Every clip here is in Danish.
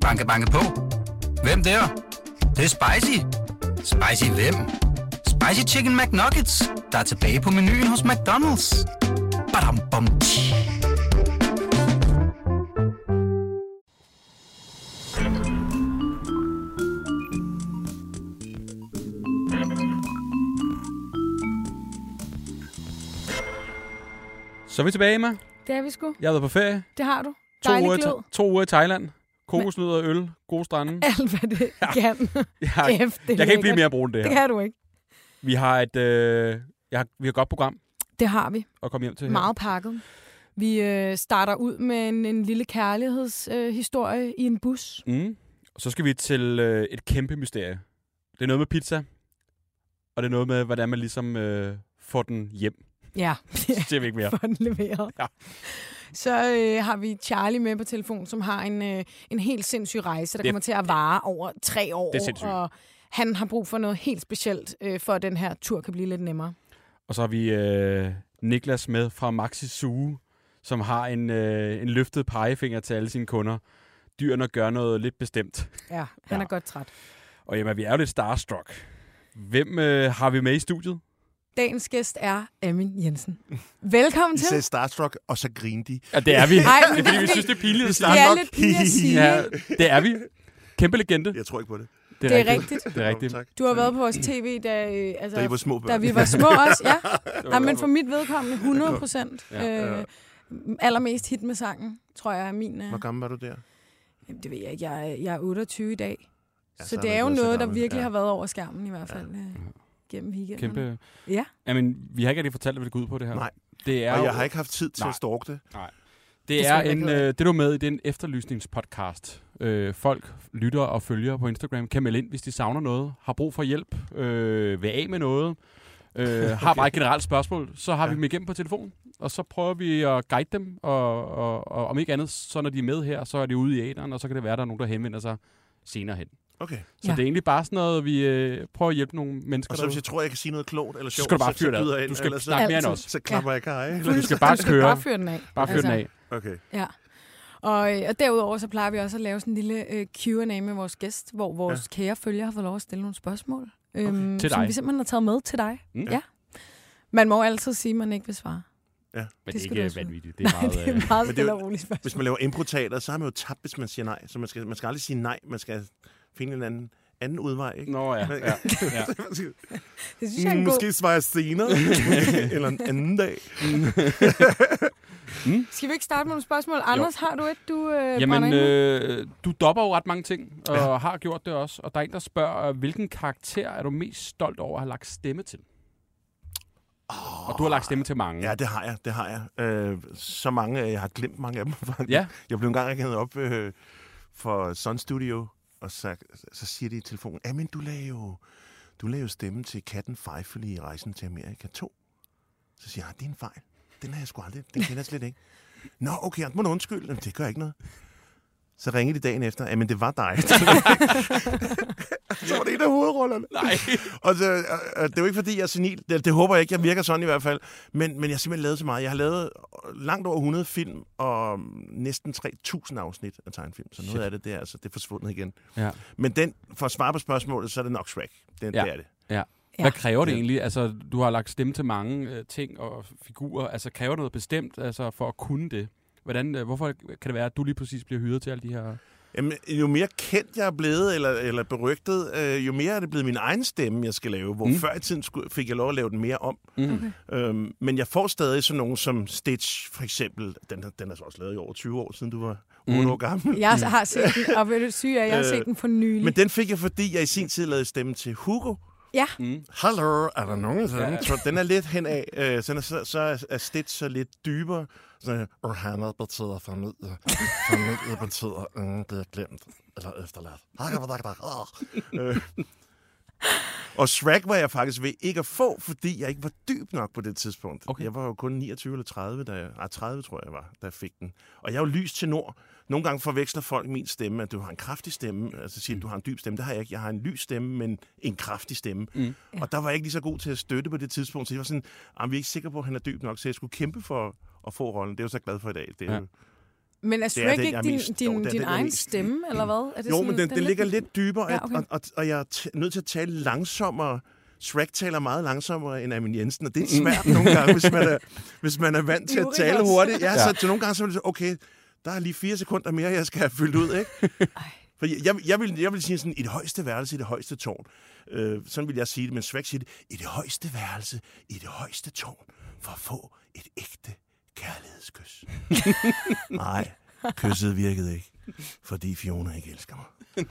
Banke, banke på. Hvem der? Det, det er spicy. Spicy hvem? Spicy Chicken McNuggets, der er tilbage på menuen hos McDonald's. Badum, bom, tji. Så er vi tilbage, Emma. Det er vi sgu. Jeg har været på ferie. Det har du. To Dejlig uger, i glød. Ta- to uger i Thailand. Kokosnødder og øl. Gode strande. Alt, hvad det kan. Jeg, Kæft, det er jeg kan ikke blive mere brun det Det her. kan du ikke. Vi har et, øh, jeg har, vi har et godt program Det har vi. at komme hjem til her. Meget pakket. Vi øh, starter ud med en, en lille kærlighedshistorie øh, i en bus. Mm. Og så skal vi til øh, et kæmpe mysterie. Det er noget med pizza, og det er noget med, hvordan man ligesom øh, får den hjem. Ja, Så siger vi ikke mere. for den leveret. Ja. Så øh, har vi Charlie med på telefon, som har en, øh, en helt sindssyg rejse, der Det er- kommer til at vare over tre år. Det er sindssygt. Og han har brug for noget helt specielt, øh, for at den her tur kan blive lidt nemmere. Og så har vi øh, Niklas med fra Maxi Zoo, som har en, øh, en løftet pegefinger til alle sine kunder. Dyrene gør noget lidt bestemt. Ja, han ja. er godt træt. Og jamen, vi er jo lidt starstruck. Hvem øh, har vi med i studiet? Dagens gæst er Amin Jensen. Velkommen til. sagde Starstruck, og så griner de. Ja, det er vi. Ej, men det er fordi, vi det- synes, det er pinligt. Det er lidt pinligt at sige. Ja, det er vi. Kæmpe legende. Jeg tror ikke på det. Det er rigtigt. Det er rigtigt. Nå, tak. Du har været på vores tv, da, øh, altså, Da I var små børn. da vi var små også. Ja. ja, men for mit vedkommende 100 procent. Ja. Øh, allermest hit med sangen, tror jeg er min. Øh, Hvor gammel var du der? jamen, det ved jeg ikke. Jeg, er- jeg er 28 i dag. Ja, så så er det er jo noget, der virkelig Ja. har været over skærmen i hvert fald øh, gennem weekenden. Kæmpe. Ja. Jamen, vi har ikke rigtig fortalt, hvad det går ud på det her. Nej. Det er Og jo- jeg har ikke haft tid til Nej. at stalke det. Det Det er en, øh, det, du er med i, det er en efterlysningspodcast. Øh, folk, lytter og følger på Instagram kan melde ind, hvis de savner noget, har brug for hjælp, øh, vil af med noget, øh, har bare et generelt spørgsmål, så har ja. vi dem igennem på telefon, og så prøver vi at guide dem, og, og, og om ikke andet, så når de er med her, så er de ude i æderen, og så kan det være, at der er nogen, der henvender sig senere hen. Okay. Så Ja. det er egentlig bare sådan noget, vi øh, prøver at hjælpe nogle mennesker Og så hvis jeg tror, jeg kan sige noget klogt eller Så sjovt, skal du bare fyre det byder af. Du skal ellers snakke mere end os. Så klapper jeg kaj. Du skal bare du skal køre. bare fyre den af. Bare fyr den af. Okay. Ja. Og, øh, og derudover så plejer vi også at lave sådan en lille øh, Q&A med vores gæst, hvor vores ja. kære følger har fået lov at stille nogle spørgsmål. Øhm, Til Som dig. vi simpelthen har taget med til dig. Mm. Ja. Man må altid sige, at man ikke vil svare. Men det, Det er skal du ikke vanvittigt. Det er Nej, meget... det er øh, meget er stille og roligt spørgsmål. Hvis man laver improteater, så har man jo tabt, hvis man siger nej. Så man skal, man skal aldrig sige nej. Man skal finde en anden, anden udvej. Ikke? Nå ja, Men- ja, ja. Det synes jeg er en god... Mm, Måske svarer jeg senere. eller en anden dag. Skal vi ikke starte med nogle spørgsmål? Anders, har du et, du øh, Jamen, øh, du dopper jo ret mange ting, og ja. har gjort det også. Og der er en, der spørger, øh, hvilken karakter er du mest stolt over at have lagt stemme til? Oh, og du har lagt stemme til mange. Ja, det har jeg. Det har jeg. Øh, så mange, jeg har glemt mange af dem. faktisk. Ja. Jeg blev engang ringet op øh, for Sun Studio, og så, så siger de i telefonen, men du lagde jo, du lagde jo stemme til katten Feifel i Rejsen til Amerika 2. Så siger jeg, ah, det er en fejl. Den har jeg sgu aldrig. Den kender jeg slet ikke. Nå, okay, må du undskylde. Jamen, det gør ikke noget. Så ringede de dagen efter, men det var dig. så var det en af hovedrollerne. Nej. Og det, øh, det er jo ikke, fordi jeg er senil. Det, det håber jeg ikke. Jeg virker sådan i hvert fald. Men, men jeg har simpelthen lavet så meget. Jeg har lavet langt over 100 film og næsten 3.000 afsnit af tegnefilm. Så noget Shit. af det, det er, altså, det er forsvundet igen. Ja. Men den, for at svare på spørgsmålet, så er det nok Shrek. Den, Ja. Det er det. ja. Ja. Hvad kræver det egentlig? Altså, du har lagt stemme til mange øh, ting og figurer. Altså, kræver det noget bestemt altså, for at kunne det? Hvordan, øh, hvorfor kan det være, at du lige præcis bliver hyret til alle de her... Jamen, jo mere kendt jeg er blevet, eller, eller berygtet, øh, jo mere er det blevet min egen stemme, jeg skal lave. Hvor Mm. før i tiden skulle, fik jeg lov at lave den mere om. Mm. Okay. Øhm, men jeg får stadig sådan nogen som Stitch, for eksempel. Den, er- den er så også lavet i over 20 år, siden du var 8 Mm. år gammel. Jeg har set den, og ved du syge, at jeg har Øh, set den for nylig. Men den fik jeg, fordi jeg i sin tid lavede stemme til Hugo. Ja, Mm. Hallo, er der nogen dem? Ja. Så den er lidt henad. Øh, så, så, så er- er Stitch så lidt dybere. Så og Hannah betyder familie. Familie betyder, mm, det er glemt. Eller efterladt. Og Shrek var jeg faktisk ved ikke at få, fordi jeg ikke var dyb nok på det tidspunkt. Okay. Jeg var jo kun 29 eller 30, da jeg, ah, 30 tror jeg var, da jeg fik den. Og jeg er jo lys til nord. Nogle gange forveksler folk min stemme, at du har en kraftig stemme. Altså siger, at du har en dyb stemme. Det har jeg ikke. Jeg har en lys stemme, men en kraftig stemme. Mm. Og der var jeg ikke lige så god til at støtte på det tidspunkt. Så jeg var sådan, vi er ikke sikre på, at han er dyb nok, så jeg skulle kæmpe for at få rollen. Det er jeg jo så glad for i dag. Det er Ja. jo Men er Det er Shrek den, ikke din, mest- din, jo, det er din den, egen mest- stemme, eller hvad? Er det Jo, sådan- men den, den, den ligger lidt dybere, Ja, okay. okay. og, og, og jeg er t- nødt til at tale langsommere. Shrek taler meget langsommere end Amin Jensen, og det er svært nogle gange, hvis man er, hvis man er vant til at tale hurtigt. Ja, Ja. så til nogle gange så er det så, okay, der er lige fire sekunder mere, jeg skal have fyldt ud, ikke? For jeg, jeg, jeg, vil, jeg vil sige sådan, i det højeste værelse, i det højeste tårn. Øh, sådan vil jeg sige det, men Shrek siger det, i det højeste værelse, i det højeste tårn, for at få et ægte kærlighedskys. Nej, kysset virkede ikke, fordi Fiona ikke elsker mig.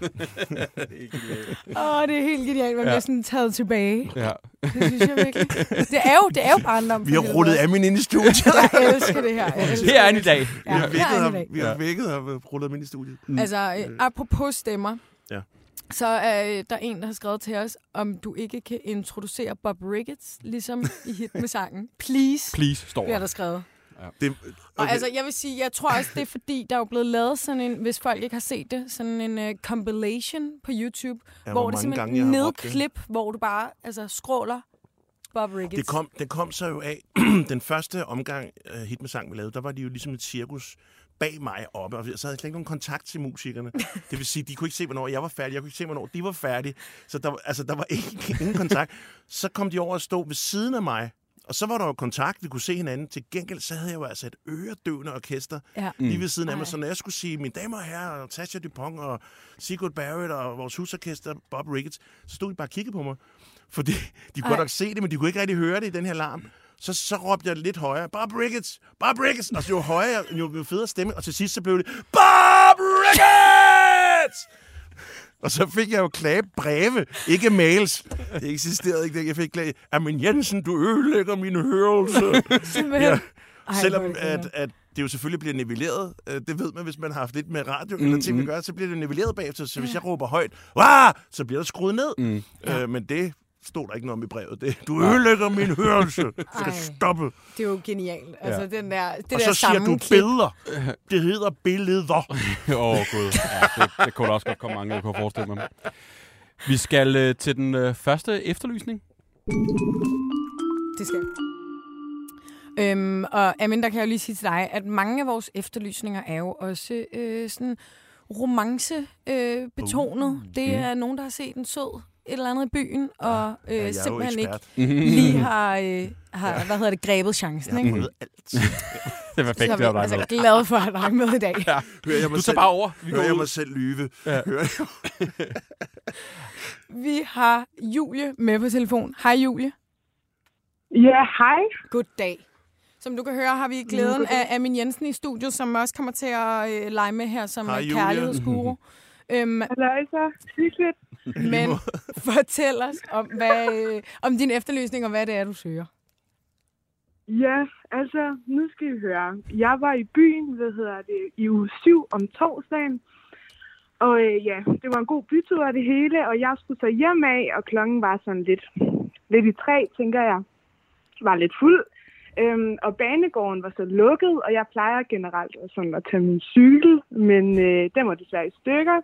Åh, det er helt genialt, man Ja. bliver sådan taget tilbage. Ja. Det synes jeg virkelig. Det er jo, det er jo barndom. Vi har rullet Amin ind i studiet. Jeg elsker det her. Elsker Her er han i dag. Vi Ja, har her vækket er ham, dag. vi har vækket ham og rullet ham ind i studiet. Altså, øh, apropos stemmer. Ja. Så er øh, der en, der har skrevet til os, om du ikke kan introducere Bob Ricketts, ligesom i hit med sangen. Please, Please, står bliver der. der skrevet. Det, Okay. Og altså, jeg vil sige, jeg tror også, det er fordi, der er jo blevet lavet sådan en, hvis folk ikke har set det, sådan en uh, compilation på YouTube, Ja, hvor hvor det mange simpelthen det. nedklip, hvor du bare altså, scroller Bob Ricketts. det, kom, det kom så jo af, den første omgang uh, hit med sang, vi lavede, der var de jo ligesom et cirkus bag mig oppe, og så havde jeg slet ikke nogen kontakt til musikerne. Det vil sige, de kunne ikke se, hvornår jeg var færdig, jeg kunne ikke se, hvornår de var færdige, så der, var- altså, der var ikke, ingen kontakt. Så kom de over at stå ved siden af mig, og så var der jo kontakt, vi kunne se hinanden. Til gengæld, så havde jeg jo altså et øredøvende orkester Ja. lige ved siden af mig. Så når jeg skulle sige mine damer og herrer, og Tasha Dupont og Sigurd Barrett og vores husorkester, Bob Ricketts, så stod de bare og kiggede på mig. Fordi de kunne Ej. nok se det, men de kunne ikke rigtig høre det i den her larm. Så, så råbte jeg lidt højere, Bob Ricketts, Bob Ricketts. Og så jo højere, jo, jo federe stemme. Og til sidst så blev det, Bob Ricketts! Og så fik jeg jo klage breve, ikke mails. Det eksisterede ikke. Jeg fik klage, Amin Jensen, du ødelægger min hørelse. Ja. Ej, Selvom det at, at det jo selvfølgelig bliver nivelleret. Øh, Det ved man, hvis man har haft lidt med radio mm, eller ting at gøre, så bliver det nivelleret bagefter. Så hvis jeg råber højt, Wah! så bliver der skruet ned. Mm. Øh, men det stod der ikke noget om i brevet. Det, du ødelægger min hørelse. Du skal stoppe. Det er jo genialt. Altså, den der, det Og der så siger du billeder. Det hedder billeder. Åh, oh, gud. Ja, det, det kunne der også godt komme mange, jeg kunne forestille mig. Vi skal øh, til den øh, første efterlysning. Det skal. Øhm, og Amin, der kan jeg jo lige sige til dig, at mange af vores efterlysninger er jo også øh, sådan romance-betonet. Øh, betonet. Uh, det er nogen, der har set en sød et eller andet i byen, og øh, Ja, jeg er simpelthen ikke lige har, øh, har hvad hedder det, grebet chancen. Jeg Ikke? har prøvet alt. Det er perfekt, er det har dig altså med. glade for at have dig med i dag. Ja. Hører jeg mig Du tager selv, bare over. Vi hører går jeg ud. mig selv lyve. Ja. Hører jeg Vi har Julie med på telefon. Hej Julie. Ja, hej. Goddag. Som du kan høre, har vi glæden af Amin Jensen i studiet, som også kommer til at øh, lege med her som Hej, Hej, Julie. Øhm, Halløjsa. Hyggeligt. men fortæl os om, hvad, øh, om din efterlysning og hvad det er, du søger. Ja, altså, nu skal I høre. Jeg var i byen, hvad hedder det, i uge 7 om torsdagen. Og øh, ja, det var en god bytur af det hele, og jeg skulle så hjem af, og klokken var sådan lidt, lidt i tre, tænker jeg. Var lidt fuld. Øhm, og banegården var så lukket, og jeg plejer generelt sådan at tage min cykel, men øh, den var desværre i stykker.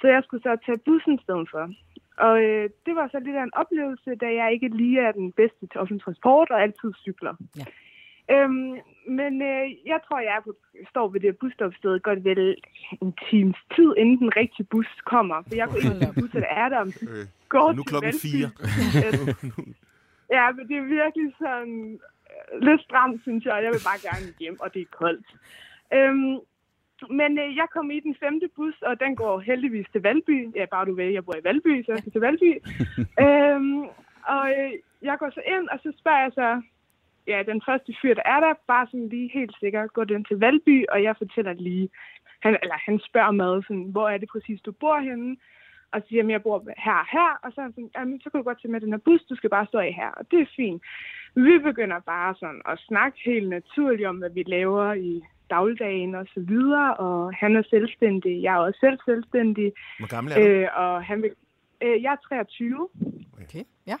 Så jeg skulle så tage bussen i stedet for. Og øh, det var så lidt af en oplevelse, da jeg ikke lige er den bedste til offentlig transport og altid cykler. Ja. Øhm, men øh, jeg tror, jeg er på, står ved det busstopsted godt vel en times tid, inden den rigtige bus kommer. For jeg kunne ikke se busser, der er der Øh, går nu klokken fire. ja, men det er virkelig sådan øh, lidt stramt, synes jeg. Jeg vil bare gerne hjem, og det er koldt. Øhm, men øh, jeg kom i den femte bus, og den går heldigvis til Valby. Ja, bare du ved, jeg bor i Valby, så jeg skal til Valby. øhm, og øh, jeg går så ind, og så spørger jeg så, ja, den første fyr, der er der, bare sådan lige helt sikkert, går den til Valby, og jeg fortæller lige, han, eller han spørger mig, sådan, hvor er det præcis, du bor henne? Og så siger jeg, jeg bor her og her, og så er han sådan, jamen, så kan du godt tage med den her bus, du skal bare stå af her, og det er fint. Vi begynder bare sådan at snakke helt naturligt om, hvad vi laver i dagligdagen og så videre, og han er selvstændig, jeg er også selv selvstændig, Hvor gammel er du? øh, og han vil, øh, jeg er 23, Okay, ja.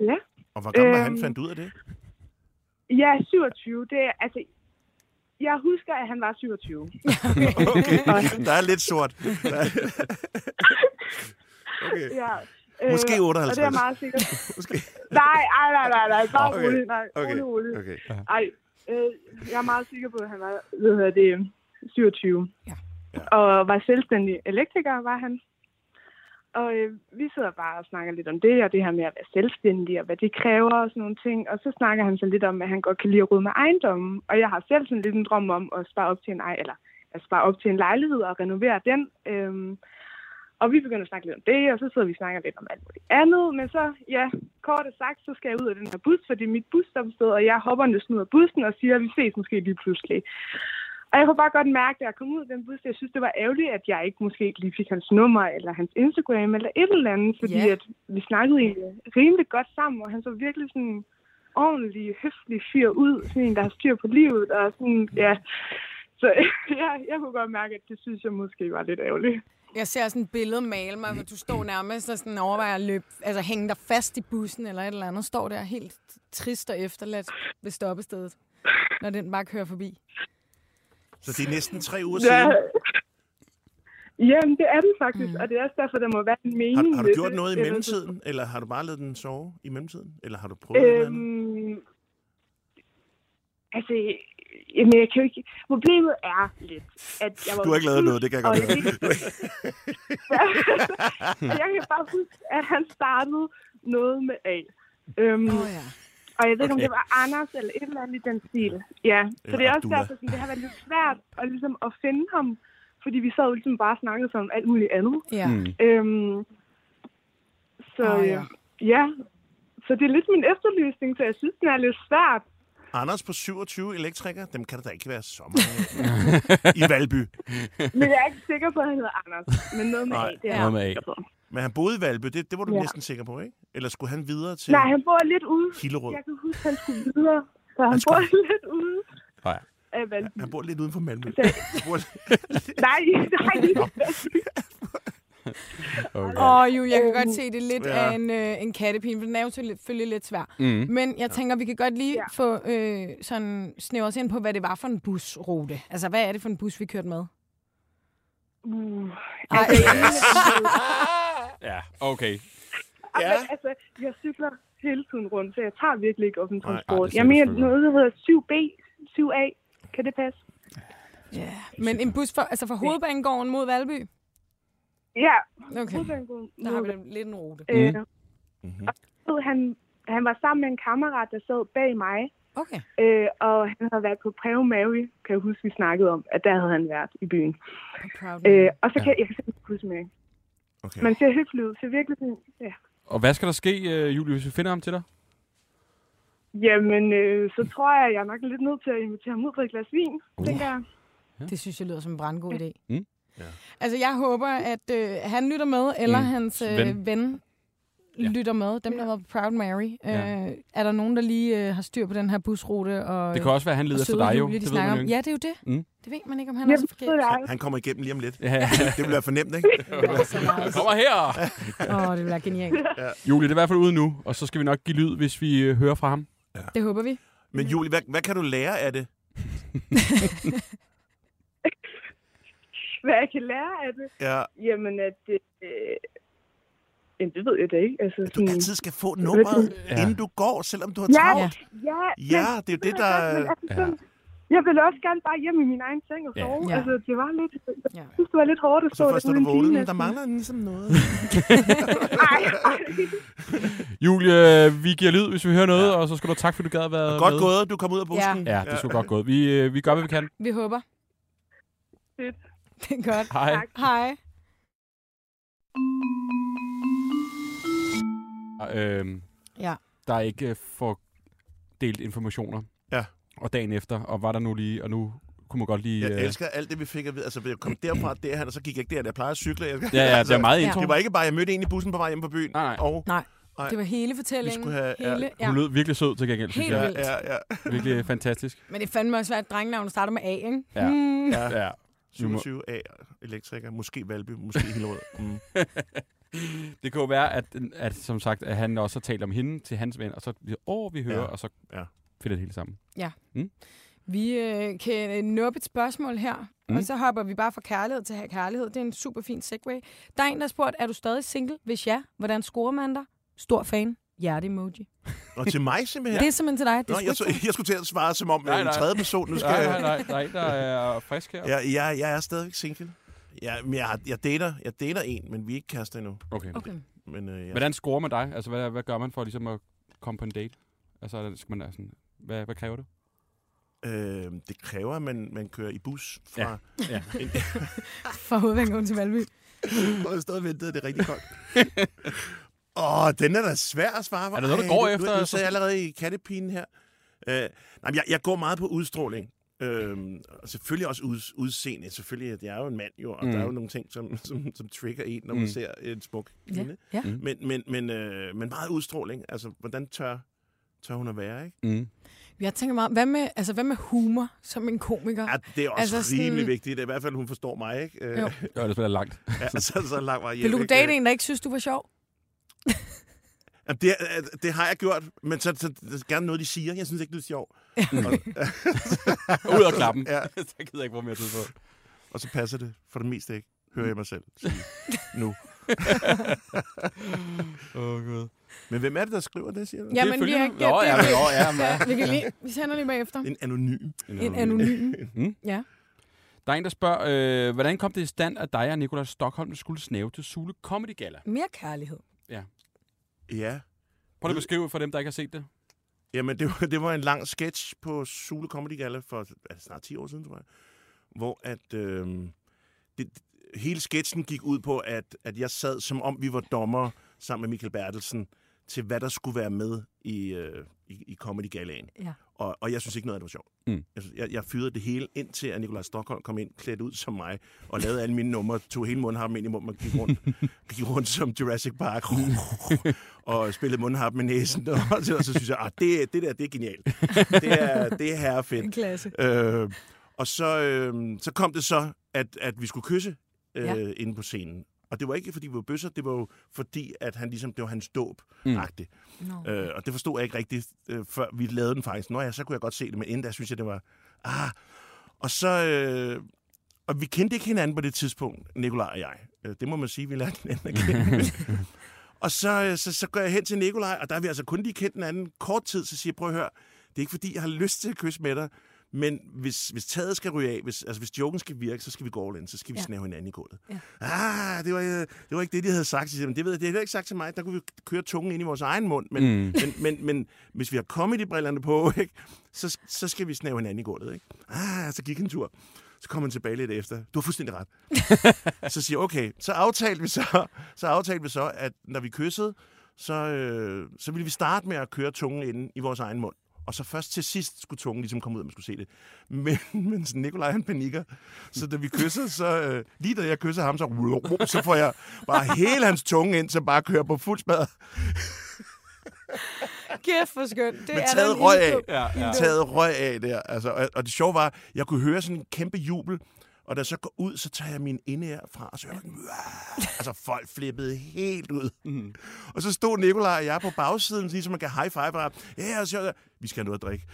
ja. Og hvor gammel var han øhm, fandt ud af det? Jeg er 27, det er, altså, jeg husker, at han var 27. Okay, der er lidt sort. Okay, Ja. Måske Øh, 58. Og det er meget sikkert. måske. Nej, nej, nej, nej, nej, bare Okay, okay. roligt, nej, okay, roligt, roligt. Okay. Ej, Øh, jeg er meget sikker på, at han var hvad hedder det, 27. Ja. Ja. Og var selvstændig elektriker, var han. Og øh, vi sidder bare og snakker lidt om det, og det her med at være selvstændig, og hvad det kræver og sådan nogle ting. Og så snakker han så lidt om, at han godt kan lide at rydde med ejendommen. Og jeg har selv sådan lidt en drøm om at spare op til en, ej, eller at spare op til en lejlighed og renovere den. Øhm, og vi begynder at snakke lidt om det, og så sidder vi og snakker lidt om alt muligt andet. Men så, ja, kort sagt, så skal jeg ud af den her bus, fordi mit bus stedet, og jeg hopper næsten ud af bussen og siger, at vi ses måske lige pludselig. Og jeg kunne bare godt mærke, da jeg kom ud af den bus, at jeg synes, det var ærgerligt, at jeg ikke måske lige fik hans nummer, eller hans Instagram, eller et eller andet, fordi Ja. at vi snakkede egentlig rimelig godt sammen, og han så virkelig sådan en ordentlig, høflig fyr ud, sådan en, der har styr på livet, og sådan, ja. Så ja, jeg kunne godt mærke, at det synes jeg måske var lidt ærgerligt. Jeg ser sådan et billede male mig, hvor du står nærmest og sådan overvejer at løbe, altså hænge dig fast i bussen eller et eller andet. Står der helt trist og efterladt ved stoppestedet, når den bare kører forbi. Så det er næsten tre uger Ja. siden. Jamen, det er det faktisk, mm. og det er også derfor, der må være en mening Har, har du gjort det. noget i mellemtiden, eller har du bare lavet den sove i mellemtiden? Eller har du prøvet øhm, noget andet? Altså, jamen, jeg kan jo ikke... Problemet er lidt, at jeg var... Du har ikke lavet noget, det kan jeg godt jeg, høre. jeg kan bare huske, at han startede noget med A. Øhm, oh, ja. Og jeg ved ikke, om Okay. det var Anders eller et eller andet i den stil. Ja, så det er også derfor, sådan, det har været lidt svært at, ligesom, at finde ham. Fordi vi sad jo ligesom bare og snakkede om alt muligt andet. Ja. Mm. Øhm, så Åh, oh, ja. ja. ja, så det er lidt min efterlysning, så jeg synes, den er lidt svært. Anders på 27 elektriker, dem kan der da ikke være så mange i Valby. Men jeg er ikke sikker på, at han hedder Anders. Men noget med Nej, A, det er noget jeg med A. sikker på. Men han boede i Valby, det, det var du Ja. næsten sikker på, ikke? Eller skulle han videre til Nej, han bor lidt ude. Hillerød? Jeg kan huske, at han skulle videre. Så han, Han skulle- bor lidt ude Nej. af Valby. Han bor lidt uden for Malmø. Så- bor- Nej, nej. Okay. Åh, oh, jo, jeg kan godt se, det er lidt ja. af en, øh, en kattepine, for den er jo selvfølgelig lidt svær. Mm. Men jeg tænker, vi kan godt lige Ja. få øh, sådan snævret os ind på, hvad det var for en busrute. Altså, hvad er det for en bus, vi kørte med? Uh, Ej, Ja, okay. Ja. Ja. Men, altså, jeg cykler hele tiden rundt, så jeg tager virkelig ikke offentlig transport. det jeg ser mener noget, der hedder 7B, 7A. Kan det passe? ja. Men en bus for, altså fra hovedbanegården mod Valby? Ja. Okay, der har vi da lidt en rute. Øh, Mhm. og han, han var sammen med en kammerat, der sad bag mig, Okay. øh, og han havde været på Prave Mary, kan jeg huske, vi snakkede om, at der havde han været i byen. Proud Øh, og så kan jeg kan simpelthen ikke huske mere. Okay. Man ser hyggelig ud, ser virkelig ja. Og hvad skal der ske, øh, Julie, hvis vi finder ham til dig? Jamen, øh, så tror jeg, jeg er nok lidt nødt til at invitere ham ud på et glas vin, uh. tænker jeg. Det synes jeg lyder som en brandgod idé. Mm. Ja. Altså, jeg håber, at øh, han lytter med, eller Mm. hans øh, Ven. ven, Ja. lytter med. Dem, der har været på Proud Mary. Ja. Øh, er der nogen, der lige øh, har styr på den her busrute? Og, Det kan også være, at han leder efter dig jo. De Det ved man jo ikke. Ja, det er jo det. Mm. Det ved man ikke, om han er Jamen, så så er det forkert. ej. Han kommer igennem lige om lidt. Ja. Det vil være fornemt, ikke? Kommer her! Åh, oh, det være genialt. Julie, det er i hvert fald ude nu, og så skal vi nok give lyd, hvis vi øh, hører fra ham. Det håber vi. Men Julie, hvad, hvad kan du lære af det? Hvad jeg kan lære af det? Ja, Jamen, at... Øh, jamen, det ved jeg da ikke. Altså, at du altid skal få nummeret, Ja. inden du går, selvom du har Ja, travlt. ja, Ja, det er jo det, der... Men, altså, Ja. sådan, Jeg ville også gerne bare hjem i min egen seng og Ja. sove. Ja. Altså, det var lidt... Jeg Ja. synes, det var lidt hårdt at Så stå først, der når du uden vågnede, der mangler ligesom noget. Ej, ej. Julie, øh, vi giver lyd, hvis vi hører noget, ja. og så skal du tak, fordi du gad at være Godt med. gået, du kom ud af busken. Ja. Ja, det er sgu godt gået. Vi, øh, vi gør, hvad vi kan. Vi håber. Fedt. Det er godt. Hej. Tak. Hej. Øhm, Ja. der er ikke øh, for delt informationer. Ja. Og dagen efter, og var der nu lige, og nu kunne man godt lige... Jeg øh, elsker alt det, vi fik at vide. Altså, jeg kom derfra derhen, og så gik jeg ikke der. Jeg plejer at cykle. Jeg, Ja, ja, det er meget Ja. intro. Det var ikke bare, jeg mødte en i bussen på vej hjem på byen. Nej, nej. Og, Nej, Nej. det var hele Vi fortællingen. skulle have- hele, ja. Hun lød virkelig sød til gengæld, Helt jeg. vildt. ja, ja, ja. Virkelig fantastisk. Men det fandme også svært, at drengenavnet starter med A, ikke? Ja. Mm. ja. Ja. Vi må- 27 A elektriker, måske Valby, måske Hillerød. Mm. Det kan jo være, at, at, som sagt, at han også har talt om hende til hans ven, og så åh, vi hører, Ja. og så Ja. finder det hele sammen. Vi øh, kan nuppe et spørgsmål her, Mm. mm. og så hopper vi bare fra kærlighed til kærlighed. Det er en super fin segway. Der er en, der har spurgt, er du stadig single? Hvis ja, hvordan scorer man dig? Stor fan, hjerte-emoji. Og til mig simpelthen. Det er simpelthen til dig. Det Nå, jeg, ikke jeg skulle til at svare som om Nej, nej, en nej. tredje person. Nu skal Nej, jeg... nej, nej. Der er frisk her. Jeg, jeg, jeg er stadigvæk single. Jeg, men jeg, har- jeg, dater, jeg dater en, men vi er ikke kærester endnu. Okay. okay. Men, øh, jeg, Hvordan scorer man dig? Altså, hvad, hvad gør man for ligesom at komme på en date? Altså, det- skal man, altså, hvad, hvad kræver det? øh, det kræver, at man, man kører i bus fra... Ja. En, Fra hovedvængen til Valby. og jeg stod og ventede, det er rigtig koldt. Åh, den er da svær at svare på. Er der noget, du Ej, går nu- efter? Nu, nu sidder jeg allerede i kattepinen her. Øh, nej, men jeg, jeg går meget på udstråling. Øhm, og selvfølgelig også ud, udseende. Selvfølgelig, jeg er jo en mand jo, og Mm. mm. der er jo nogle ting, som, som, som trigger en, når man Mm. ser en smuk Ja. kvinde. ja. Mm. Men, men, men, øh, men meget udstråling. Altså, hvordan tør, tør hun at være, ikke? Mm. Jeg tænker meget, hvad med, altså, hvad med humor som en komiker? Ja, det er også Altså altså, sådan- rimelig vigtigt. I hvert fald, hun forstår mig, ikke? Øh, Jo. Ja, det spiller langt. Ja, så, så lang vej hjem, Vil du ikke? date en, der ikke synes, du var sjov? Jamen, det, er- det har jeg gjort, men så, så det er gerne noget, de siger. Jeg synes ikke, det er sjovt. Ud og klappen. Ja. så gider jeg ikke bruge mere tid på. Og så passer det for det meste ikke, hører jeg mig selv sige nu. Åh, oh, gud. Men hvem er det, der skriver det, siger du? Jamen, vi følgende. har ikke... Nå, ja, men, nå, ja, men, ja, vi, kan lige, vi sender lige bagefter. En anonym. En anonym. Mm. Ja. Der er en, der spørger, øh, hvordan kom det i stand, at dig og Nikolaj Stockholm skulle snæve til Sule Comedy Gala? Mere kærlighed. Ja. Prøv lige at beskrive for dem, der ikke har set det. Jamen, det var, det var en lang sketch på Sule Comedy Gala for det snart 10 år siden, tror jeg. Hvor at... Øh, det, hele sketchen gik ud på, at, at jeg sad, som om vi var dommer sammen med Michael Bertelsen, til hvad der skulle være med i, øh, i, i Comedy Galaen. Ja. Og, og jeg synes ikke noget af det var sjovt. Mm. Jeg, synes- jeg, jeg fyrede det hele, indtil at Nikolaj Stockholm kom ind, klædt ud som mig, og lavede alle mine numre, tog hele mundharpen ind i munden, og gik rundt, gik rundt som Jurassic Park, og spillede mundharpen med næsen, og så, og så synes jeg, at det, det der, det er genialt. Det er, det er herrefedt. En klasse. Øh, og så, øh, så kom det så, at, at vi skulle kysse øh, ja. inde på scenen. Og det var ikke, fordi vi var bøsser, det var jo fordi, at han ligesom, det var hans dåb Mm. No. øh, Og det forstod jeg ikke rigtigt, øh, før vi lavede den faktisk. Nå ja, så kunne jeg godt se det, men inden der synes jeg, det var... Ah. Og så... Øh, og vi kendte ikke hinanden på det tidspunkt, Nikolaj og jeg. Øh, det må man sige, vi lærte hinanden at kende. og så, øh, så, så går jeg hen til Nikolaj, og der har vi altså kun lige kendt hinanden kort tid, så siger jeg, prøv at høre, det er ikke fordi, jeg har lyst til at kysse med dig, men hvis, hvis taget skal ryge af, hvis, altså hvis joken skal virke, så skal vi gå all in, så skal vi Ja. snæve hinanden i gulvet. Ja. Ah, det var, det var ikke det, de havde sagt. Men det ved jeg, det har de ikke sagt til mig. Der kunne vi køre tungen ind i vores egen mund. Men, Mm. men, men, men hvis vi har comedy-brillerne på, ikke, så, så skal vi snæve hinanden i gulvet. Ikke? Ah, så gik en tur. Så kom han tilbage lidt efter. Du har fuldstændig ret. så siger okay, så aftalte vi så, så, aftalte vi så at når vi kyssede, så, øh, så ville vi starte med at køre tungen ind i vores egen mund. Og så først til sidst skulle tungen ligesom komme ud, og man skulle se det. Men, men så Nikolaj han panikker. Så da vi kysser, så øh, lige da jeg kysser ham, så, så får jeg bare hele hans tunge ind, så bare kører på fuld spad. Kæft for skønt. Det Men er taget røg ilddåb. Ja, ja. taget røg af der. Altså, og, og det sjove var, jeg kunne høre sådan en kæmpe jubel, og da jeg så går ud, så tager jeg min indeær fra, og så hører altså folk flippede helt ud. Mm. Og så stod Nikolaj og jeg på bagsiden, ligesom man kan high five, og ja, og så jeg, vi skal have noget at drikke.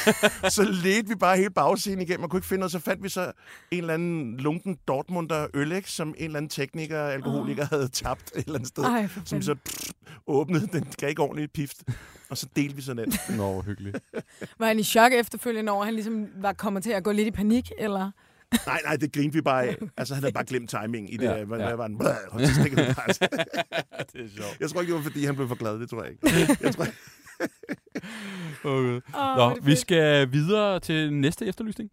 så ledte vi bare hele bagsiden igennem, og kunne ikke finde noget, så fandt vi så en eller anden lunken Dortmunder øl, ikke, som en eller anden tekniker, alkoholiker, havde tabt et eller andet sted. Ej, som så pff, åbnede, den gav ikke ordentligt pift. Og så delte vi sådan den. Nå, hyggeligt. Var han i chok efterfølgende over, at han ligesom var kommet til at gå lidt i panik, eller? Nej, nej, det grinte vi bare af. Altså, han havde bare glemt timing i det. Ja, Ja, hvad, ja. var den? Blæh, og så stikker vi bare. det er sjovt. Jeg tror ikke, det var, fordi han blev for glad. Det tror jeg ikke. Jeg tror, Okay. Oh, Nå, vi skal videre til næste efterlysning.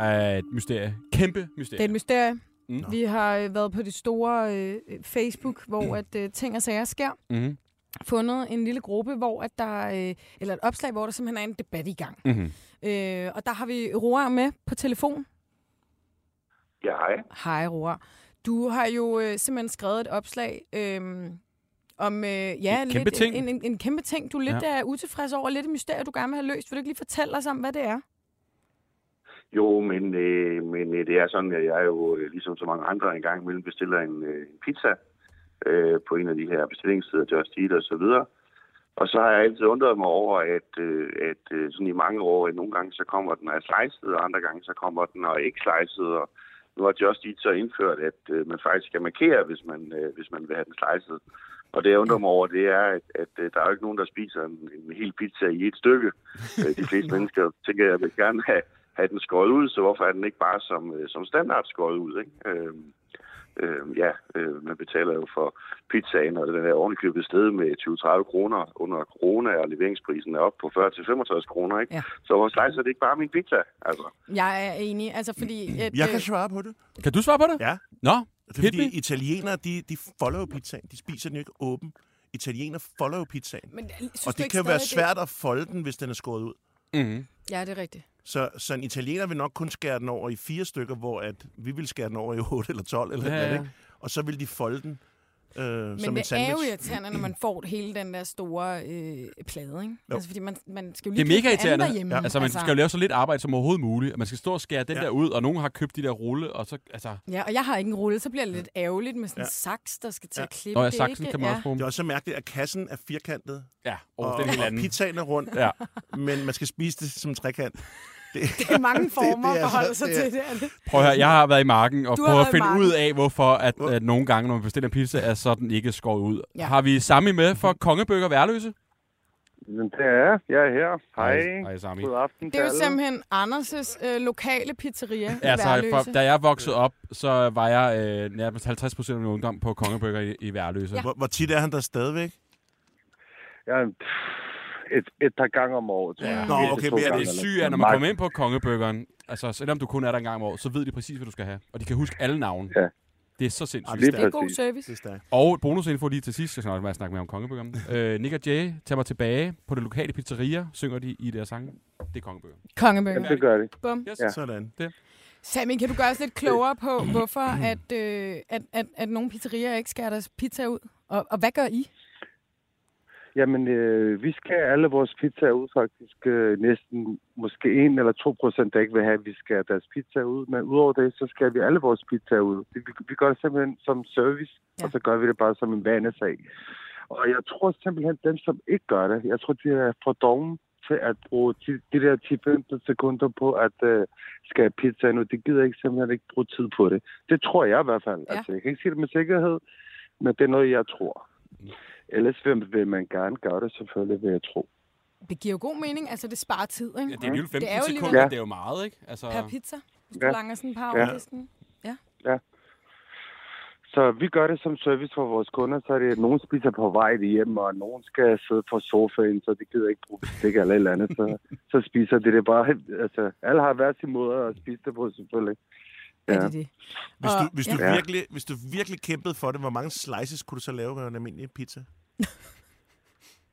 Er et mysterie. Kæmpe Det er mysterie. et mysterie. Mm. Vi har øh, været på det store øh, Facebook, hvor at øh, ting og sager sker. Mm-hmm. Fundet en lille gruppe, hvor at der, øh, eller et opslag, hvor der simpelthen er en debat i gang. Mm-hmm. Øh, og der har vi Roar med på telefon. Ja, hej. Hej, Roar. Du har jo øh, simpelthen skrevet et opslag øh, om øh, ja, En kæmpe lidt, ting. En, en, en kæmpe ting, du er lidt Ja. ja. utilfreds over, lidt et mysterie, du gerne vil have løst. Vil du ikke lige fortælle os om, hvad det er? Jo, men, øh, men øh, det er sådan, at jeg jo, øh, ligesom så mange andre, en gang imellem bestiller en, øh, en pizza øh, på en af de her bestillingssteder, Just Eat og så videre. Og så har jeg altid undret mig over, at, øh, at øh, sådan i mange år, at nogle gange så kommer den af slicet, og andre gange så kommer den og ikke slicet. Og nu har Just Eat så indført, at øh, man faktisk skal markere, hvis man, øh, hvis man vil have den slicet. Og det jeg undrer mig over, det er, at, at øh, der er jo ikke nogen, der spiser en, en hel pizza i et stykke. Øh, De fleste mennesker tænker, at jeg vil gerne have, have den skåret ud, så hvorfor er den ikke bare som, øh, som standard skåret ud? Ikke? Øh, øh, ja, øh, man betaler jo for pizzaen, og den er ovenikøbet sted med 20-30 kroner under corona, og leveringsprisen er op på 40-65 kroner. Ikke? Ja. Så hvor slicer det ikke bare min pizza? Altså, Jeg er enig, altså fordi... At, Jeg øh, kan svare på det. Kan du svare på det? Ja. Nå, Det er fordi me. italienere, de, de follow jo pizzaen. De spiser den jo ikke åben. Italienere follow jo pizzaen. men, synes Og det kan jo være svært at folde den, hvis den er skåret ud. Mm-hmm. Ja, det er rigtigt. Så, så en italiener vil nok kun skære den over i fire stykker, hvor at vi vil skære den over i 8 eller 12 eller Ja, ja, ja. ja. Ikke? Og så vil de folde den øh, Men som en det er sandwich. jo irriterende, når man får hele den der store øh, plade, ikke? Jo. Altså, fordi man, man skal jo Det lige er mega irriterende. derhjemme. Ja. Altså, man skal jo lave så lidt arbejde som overhovedet muligt. Man skal stå og skære den Ja. der ud, og nogen har købt de der rulle, og så... Altså, Ja, og jeg har ikke en rulle, så bliver det lidt ærgerligt med sådan en Ja. saks, der skal til Ja. at klippe Nå, ja, det, saksen ikke? kan man ja. også bruge. Det er også så mærkeligt, at kassen er firkantet, Ja, og, og, det er en og anden. pizzaen er rundt, Ja. men man skal spise det som en trekant. Det, Det er mange former det at er forholde sig det til. Det er det. Prøv at høre, jeg har været i marken og prøvet at i finde marken. ud af, hvorfor at, at nogle gange, når man bestiller en pizza, er så den ikke skåret ud. Ja. Har vi Sami med for Kongebøger Værløse? Det er jeg er her. Hej. Hej, Sami. God aften Det er jo simpelthen Anders' øh, lokale pizzeria i Altså, Værløse. for, da jeg voksede op, så var jeg øh, nærmest 50 procent af min ungdom på Kongebøger i, i Værløse. Ja. Ja. hvor, hvor tit er han der stadigvæk? Ja, pff, et, et par gange om året, tror jeg. Nå, Et okay, men er Det er, sådan. når man kommer ind på Kongebøgeren, altså selvom du kun er der en gang om året, så ved de præcis, hvad du skal have. Og de kan huske alle navne. Ja. Det er så sindssygt. Lige det er god service. Det er. Og bonusinfo lige til sidst, jeg skal nok være snakke mere om Kongebøgeren. øh, Nick og Jay tager mig tilbage på det lokale pizzeria, synger de i deres sange. Det er Kongebøger. Kongebøger. Jamen, det gør det. Bum. Yes. Ja. Sådan. Sami, kan du gøre os lidt klogere på, hvorfor at, øh, at, at, at nogle pizzerier ikke skærer deres pizza ud? Og, og hvad gør I? Jamen, øh, vi skal alle vores pizzaer ud faktisk. Øh, næsten måske 1 eller 2 procent, der ikke vil have, at vi skal deres pizza ud. Men udover det, så skal vi alle vores pizzaer ud. Vi, vi, vi gør det simpelthen som service, Ja. og så gør vi det bare som en vanesag. Og jeg tror simpelthen, dem, som ikke gør det, jeg tror, de er for dogne til at bruge de, de der 10-15 sekunder på at øh, skære pizzaen ud. Det gider ikke simpelthen ikke bruge tid på det. Det tror jeg i hvert fald. Ja. Altså, jeg kan ikke sige det med sikkerhed, men det er noget, jeg tror. Ellers vil, man gerne gøre det, selvfølgelig, vil jeg tro. Det giver jo god mening. Altså, det sparer tid, ikke? Ja, det er alligevel 15 Det er jo Ja. det er jo meget, ikke? Altså, Per pizza, hvis du Ja. langer sådan et par Ja. over disken. Så vi gør det som service for vores kunder, så er det, at nogen spiser på vej hjem, og nogen skal sidde på sofaen, så de gider ikke bruge bestik eller et eller andet. Så, så spiser de det bare. Altså, alle har hver sin måde at spise det på, selvfølgelig. Ja. Ja. Er det det? Hvis du, hvis, du ja. virkelig, hvis du virkelig kæmpede for det, hvor mange slices kunne du så lave med en almindelig pizza?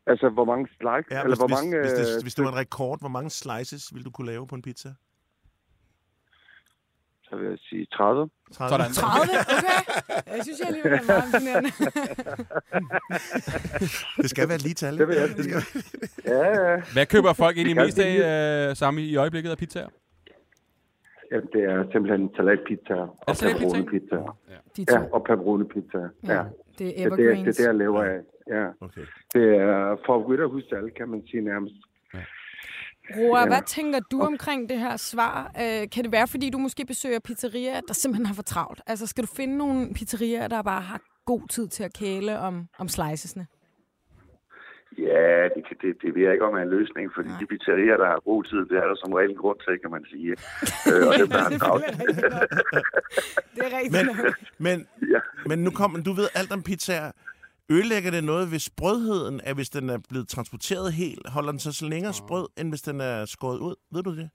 Altså, hvor mange slice, Ja, eller hvis, hvor hvis, mange... hvis, det, øh, hvis det var en rekord, hvor mange slices ville du kunne lave på en pizza? Så vil jeg sige 30. 30? Sådan. 30? Okay. Jeg synes, jeg alligevel er meget imponerende. Det skal være lige tal. Det vil jeg Det skal, Ja, ja. Hvad køber folk egentlig mest af, uh, Sami, i øjeblikket af pizzaer? Jamen, det er simpelthen salatpizza og Er det pepperoni-pizza. To. Ja, og pepperoni-pizza. Ja. Ja, ja. det er Det, er det, det evergreens. er det, jeg lever af. Ja. okay. Det er favoritter hos alle, kan man sige nærmest. Roa, Ja. hvad tænker du omkring det her svar? Øh, kan det være, fordi du måske besøger pizzerier, der simpelthen har for travlt? Altså, skal du finde nogle pizzerier, der bare har god tid til at kæle om, om slicesne? Ja, det, kan- det, det ved jeg ikke om er en løsning, fordi de pizzerier, der har god tid, det er der som regel en grund til, kan man sige. øh, og dem, der har travlt. Det er rigtigt Men, men, Ja. men nu kommer du ved alt om pizzaer. Ødelægger det noget ved sprødheden, at hvis den er blevet transporteret helt, holder den så, så længere sprød, end hvis den er skåret ud? Ved du det?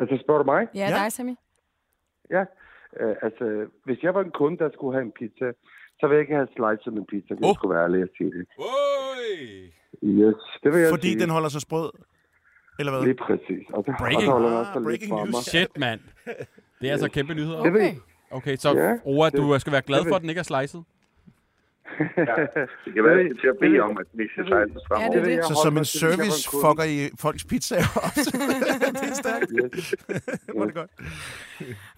Altså, spørger du mig? Ja, Ja. dig, Sammy. Ja. Uh, altså, hvis jeg var en kunde, der skulle have en pizza, så ville jeg ikke have slicet min pizza. Det Oh. skulle være ærlig at sige det. Oi! Yes, det vil jeg Fordi sige. den holder sig sprød? Eller hvad? Lige præcis. Og det, Breaking. holder den også Ah, lidt breaking news. Shit, mand. Det er altså kæmpe nyheder. Det ved Okay. Okay, så Ja, Roa, du skal være glad det for, at den ikke er slicet. Det kan være, at til at bede om, at vi skal sejle Ja, fremover. det er det. jeg Så som en jeg service fucker I folks pizzaer op? det er stærkt. Yes. Det var det godt.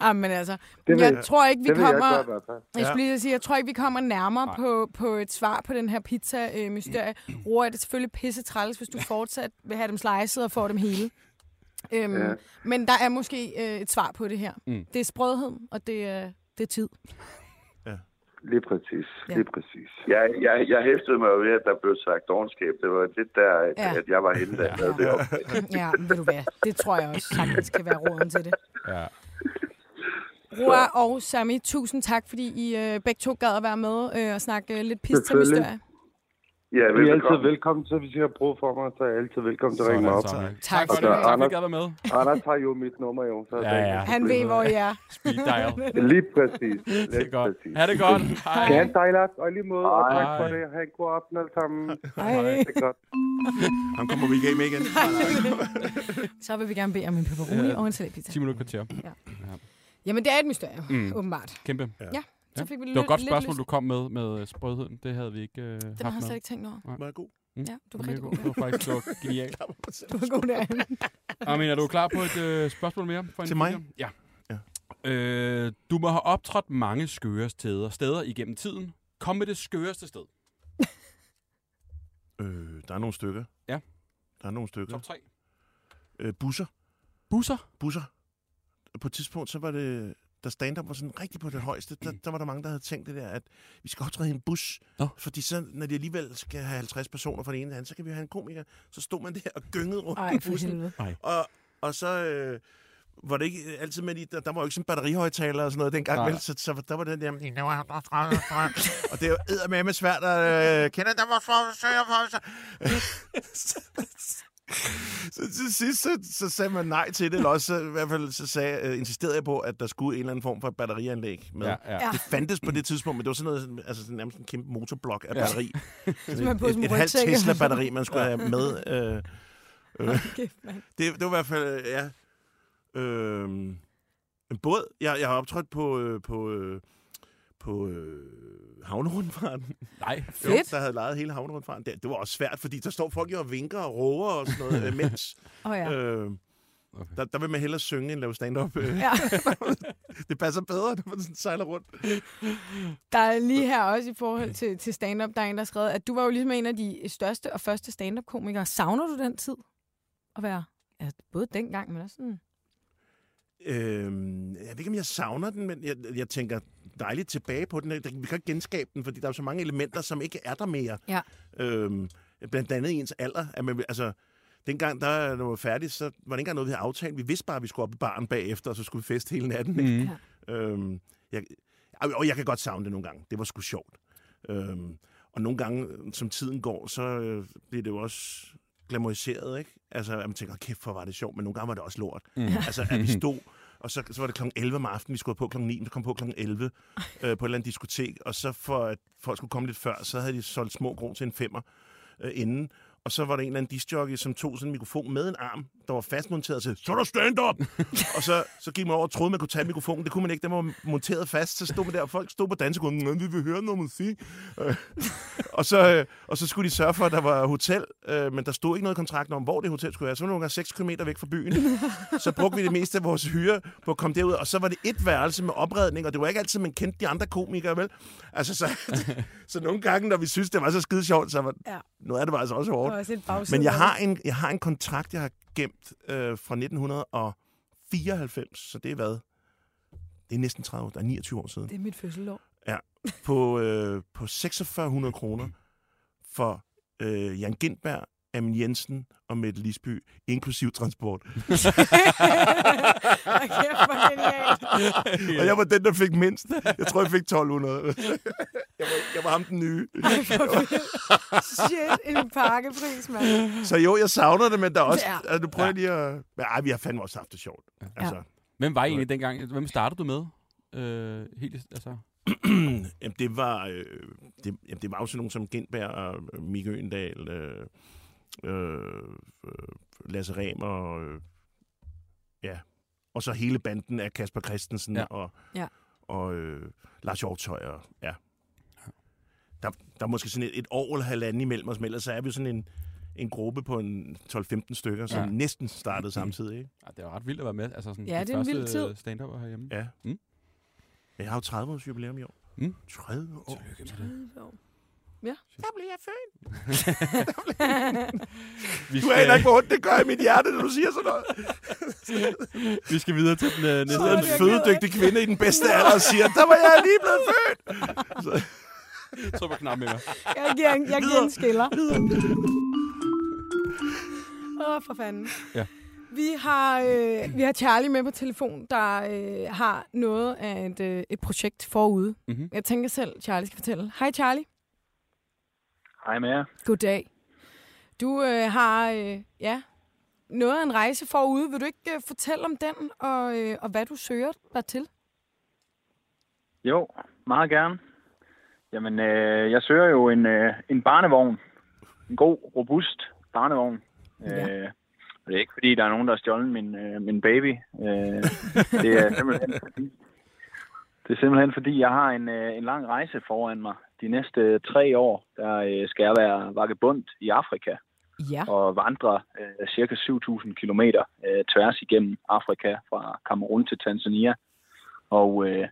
Ah, men altså, Det jeg jeg- tror ikke, vi jeg kommer... hvert fald. Jeg skulle lige sige, jeg tror ikke, vi kommer nærmere på, på et svar på den her pizza-mysterie. Roa, er det selvfølgelig pisse træls, hvis du fortsat vil have dem slicet og får dem hele. Øhm, Ja. Men der er måske øh, et svar på det her. Mm. Det er sprødhed, og det er, det er tid. Lige præcis. Ja. Lige præcis. Jeg, jeg, jeg hæftede mig ved, at der blev sagt dogenskab. Det var lidt der, at, Ja. ja. at jeg var henne, der havde det op. ja, men ved du hvad? Det tror jeg også sagtens kan være råden til det. Ja. Roa og Sami, tusind tak, fordi I øh, begge to gad at være med øh, og snakke øh, lidt pis til historie. Ja, I er altid velbekomme. velkommen til, hvis I har brug for mig, så er I altid velkommen til at ringe mig op. Tak Tak for det. Tak for Anders. at I gad være med. Anders har jo mit nummer jo. Så Ja, ja. Han ved, hvor I er. Speed dial. Lige præcis. Det er Lige godt. præcis. Ha' det godt. Hej. Ja, dejligt. Og lige måde. Og tak for det. Ha' en god aften alle sammen. Hej. Det er godt. Ham kommer vi med igen. Så vil vi gerne bede om en pepperoni Ja. og en salatpizza. 10 minutter kvarter. Jamen, det er et mysterie, Mm. åbenbart. Kæmpe. Ja, så fik vi Det var et godt spørgsmål, lyst. du kom med, med sprødheden. Det havde vi ikke øh, Den haft har jeg slet ikke tænkt over. Var jeg god? Ja, du var Det rigtig var god. Det var faktisk det var genialt. Du var god der. Amin, er du klar på et øh, spørgsmål mere? For en Til mig? video? Ja. Ja. Øh, du må have optrådt mange skøre steder, steder igennem tiden. Kom med det skøreste sted. Øh, der er nogle stykker. Ja. Der er nogle stykker. Top 3. Øh, busser. Busser. Busser. På et tidspunkt, så var det, da stand-up var sådan rigtig på det højeste, der, der var der mange, der havde tænkt det der, at vi skal optræde i en bus. Nå. Fordi så, når de alligevel skal have 50 personer fra det ene til det andet, så kan vi jo have en komiker. Så stod man der og gyngede rundt Ej, i bussen. Og, og så øh, var det ikke altid med, de, der, der var jo ikke sådan batterihøjtaler og sådan noget dengang, Nej. vel? Så, så der var den der, og det er jo med svært at øh, kende, der var for, så jeg for, så, så til sidst, så, så sagde man nej til det, eller også så, i hvert fald så sagde, øh, insisterede jeg på, at der skulle en eller anden form for batterianlæg med. Ja, ja. Ja. Det fandtes på det tidspunkt, men det var sådan noget, sådan- altså sådan nærmest en kæmpe motorblok af Ja. batteri. på et, et, et halvt. Tesla-batteri, man skulle have med. Øh, øh, mand. det, det var i hvert fald, øh, ja. Øh, en båd. Jeg, jeg har optrådt på, øh, på, øh, på øh, havnerundfarten. Nej. Jo, Fedt. der havde lejet hele havnerundfarten. Det, det var også svært, fordi der står folk jo og vinker og råber og sådan noget, øh, mens. Åh oh, ja. øh, Okay. der, der vil man hellere synge end lave stand-up. Øh, ja. det passer bedre, når man sådan sejler rundt. Der er lige her også i forhold til, til stand-up, der er en, der har skrevet, at du var jo ligesom en af de største og første stand-up-komikere. Savner du den tid at være? Ja, både dengang, men også sådan... Øh, jeg ved ikke, om jeg savner den, men jeg, jeg tænker dejligt tilbage på den. Vi kan ikke genskabe den, fordi der er så mange elementer, som ikke er der mere. Ja. Øhm, blandt andet ens alder. At man, altså, dengang, der når vi var færdige, så var det ikke engang noget, vi havde aftalt. Vi vidste bare, at vi skulle op i baren bagefter, og så skulle vi feste hele natten. Ikke? Mm. Øhm, jeg, og jeg kan godt savne det nogle gange. Det var sgu sjovt. Øhm, og nogle gange, som tiden går, så øh, bliver det jo også glamoriseret, ikke? Altså, at man tænker, kæft, hvor var det sjovt, men nogle gange var det også lort. Mm. Altså, at vi stod, og så, så var det kl. 11 om aftenen, vi skulle på kl. 9, vi kom på kl. 11 øh, på et eller andet diskotek, og så for at folk skulle komme lidt før, så havde de solgt små grå til en femmer øh, inden, og så var der en eller anden discjockey, som tog sådan en mikrofon med en arm, der var fastmonteret til, så er der stand-up! og så, så gik man over og troede, man kunne tage mikrofonen. Det kunne man ikke, den var monteret fast. Så stod man der, og folk stod på dansegrunden, "Nå, vi vil høre noget musik. Øh, og, så, øh, og så skulle de sørge for, at der var hotel, øh, men der stod ikke noget i kontrakten om, hvor det hotel skulle være. Så var det nogle gange 6 km væk fra byen. så brugte vi det meste af vores hyre på at komme derud, og så var det et værelse med opredning, og det var ikke altid, man kendte de andre komikere, vel? Altså, så, så nogle gange, når vi synes, det var så skide sjovt, så var Ja. noget af det var altså også hårdt. Og også et bagside. Men jeg har en, jeg har en kontrakt, jeg har gemt øh, fra 1994, så det er hvad? Det er næsten 30 år, der er 29 år siden. Det er mit fødselsår. På, øh, på 4600 kroner for øh, Jan Gindberg, Amin Jensen og Mette Lisby, inklusiv transport. Genialt. Og jeg var den, der fik mindst. Jeg tror, jeg fik 1200. jeg, var, jeg var ham den nye. Shit, en pakkepris, mand. Så jo, jeg savner det, men der er også... Ja. Altså, du prøver lige at... Men, ej, vi har fandme også haft det sjovt. Altså, Hvem var I egentlig dengang? Hvem startede du med? Øh, helt, altså, jamen, det var, øh, det, jamen, det var jo sådan nogen som Gindberg og Mikke Øendal, øh, øh, øh, Lasse Remer, og, øh, ja, og så hele banden af Kasper Christensen Ja. og, Ja. og øh, Lars Hjortøj. Og, ja. der, der er måske sådan et, et år eller halvanden imellem os, men ellers så er vi sådan en, en gruppe på en 12-15 stykker, som Ja. næsten startede samtidig. Ikke? ja, det var ret vildt at være med. Altså, sådan, Ja, de det er en vild tid. stand-up herhjemme. Ja. Mm. Jeg har jo 30 års jubilæum i år. Mm. 30 år. Tillykke med det. Men Ja. Der blev jeg født. Vi Du aner ikke, hvor ondt det gør i mit hjerte, når du siger sådan noget. vi skal videre til den øh, næste. Så en fødedygtig kvinde i den bedste alder og siger, der var jeg lige blevet født. Så på knap med mig. Jeg giver, en- jeg giver en skiller. Åh, for fanden. Ja. Vi har, øh, vi har Charlie med på telefon, der øh, har noget af et, øh, et projekt forude. Mhm. Jeg tænker selv, Charlie skal fortælle. Hej Charlie. Hej med jer. Goddag. Du øh, har øh, ja, noget af en rejse forude. Vil du ikke øh, fortælle om den, og, øh, og hvad du søger dig til? Jo, meget gerne. Jamen, øh, jeg søger jo en, øh, en barnevogn. En god, robust barnevogn. Ja. Øh, og det er ikke, fordi der er nogen, der har stjålet min, øh, min baby. Øh, det er simpelthen fordi, det er simpelthen fordi, jeg har en, øh, en lang rejse foran mig. De næste tre år, der øh, skal jeg være vagabund i Afrika. Ja. og vandre øh, cirka 7.000 kilometer øh, tværs igennem Afrika fra Kamerun til Tanzania. Og øh,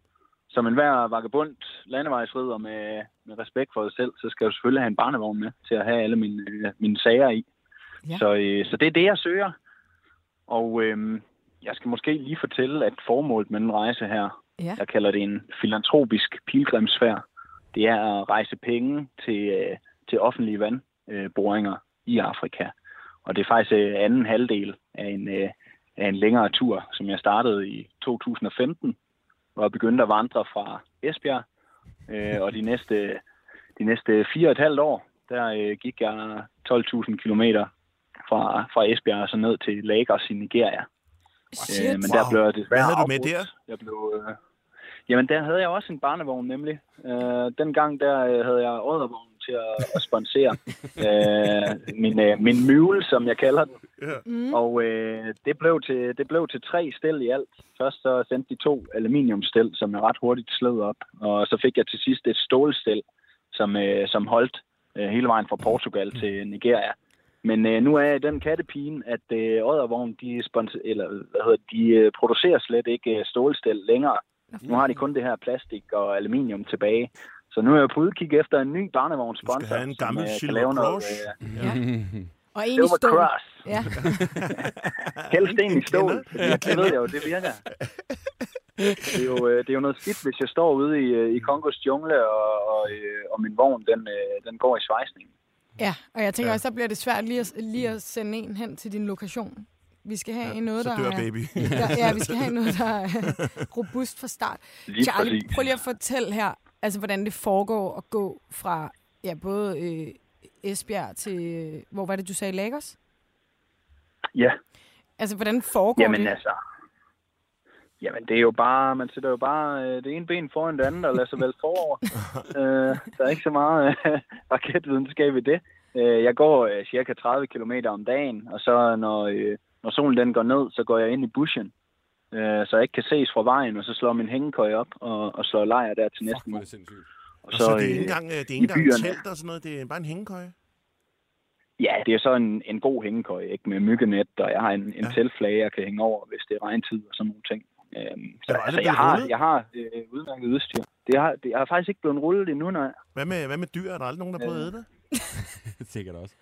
som enhver vagabund landevejsrider med, med respekt for sig selv, så skal du selvfølgelig have en barnevogn med til at have alle mine, øh, mine sager i. Ja. Så, øh, så det er det, jeg søger. Og øh, jeg skal måske lige fortælle, at formålet med den rejse her, Ja. jeg kalder det en filantropisk pilgrimsfærd, det er at rejse penge til, øh, til offentlige vandboringer i Afrika. Og det er faktisk øh, anden halvdel af en, øh, af en længere tur, som jeg startede i 2015, hvor jeg begyndte at vandre fra Esbjerg. Øh, og de næste, de næste fire og et halvt år, der øh, gik jeg 12.000 kilometer fra, fra Esbjerg og så ned til Lagos i Nigeria. Shit. Øh, men der blev jeg desværre Hvad havde du med afbrudt. der? Jeg blev, øh, jamen, der havde jeg også en barnevogn, nemlig. Øh, dengang der øh, havde jeg Oddervogn til at, at sponsere øh, min, øh, min mule, som jeg kalder den. Mm. Og øh, det, blev til, det blev til tre stel i alt. Først så sendte de to aluminiumstel, som jeg ret hurtigt sled op. Og så fik jeg til sidst et stålstel, som, øh, som holdt øh, hele vejen fra Portugal til Nigeria. Men øh, nu er jeg i den kattepine, at øh, Oddervogn, de, spons- eller, hvad hedder, det, de øh, producerer slet ikke øh, stålstel længere. Nu har de kun det her plastik og aluminium tilbage. Så nu er jeg på udkig efter en ny barnevognssponsor, Du skal have en gammel som øh, noget Cross. øh, Ja. Og en i Silver stål. Cross. Ja. Helst en i Jeg stål. kender- Det ved jeg jo, det virker. Det er, jo, øh, det er jo noget skidt, hvis jeg står ude i, i Kongos jungle, og, og, og min vogn, den, den går i svejsning. ja, og jeg tænker Ja. også, så bliver det svært lige at, lige at sende en hen til din lokation. Vi skal have Ja, noget, så der dør er, baby. der, ja, vi skal have noget, der er robust fra start. Lige Charlie, præcis. prøv lige at fortælle her, altså hvordan det foregår at gå fra ja, både øh, Esbjerg til, øh, hvor var det, du sagde, Lagos? Ja, Altså, hvordan foregår jamen det? altså. Jamen, det er jo bare, man sætter jo bare øh, det ene ben foran det andet og lader sig vel forover. øh, der er ikke så meget øh, raketvidenskab i det. Øh, jeg går øh, cirka 30 km om dagen, og så når, øh, når solen den går ned, så går jeg ind i bushen, øh, så jeg ikke kan ses fra vejen, og så slår min hængekøj op og, og slår lejr der til næste er morgen. Og så, så det er ikke øh, engang, øh, det er i ikke engang byerne. telt og sådan noget, det er bare en hængekøje. Ja, det er så en, en god hængekøj, ikke med myggenet, og jeg har en, en Ja. teltflage, jeg kan hænge over, hvis det er regntid og sådan nogle ting. Øhm, så altså, jeg har, rullet? jeg har øh, udmærket udstyr. Det har, det har faktisk ikke blevet rullet endnu, nej. Hvad med, hvad med dyr? Er der aldrig nogen, der har prøvet at æde det? Sikkert også.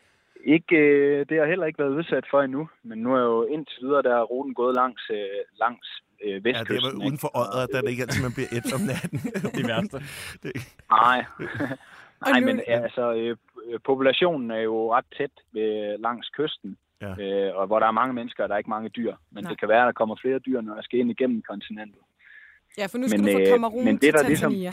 Ikke, øh, det har jeg heller ikke været udsat for endnu, men nu er jo indtil videre, der er ruten gået langs, øh, langs øh, Ja, det vestkysten. var uden for øjet, der er det ikke altid, man bliver et om natten. Det værste. det, Nej, Nej men altså, øh, øh, populationen er jo ret tæt ved, langs kysten, Ja. øh, og hvor der er mange mennesker, og der er ikke mange dyr. Men Nej. det kan være, at der kommer flere dyr, når jeg skal ind igennem kontinentet. Ja, for nu skal men, du øh, fra Kamerun men det, til ligesom- Tanzania.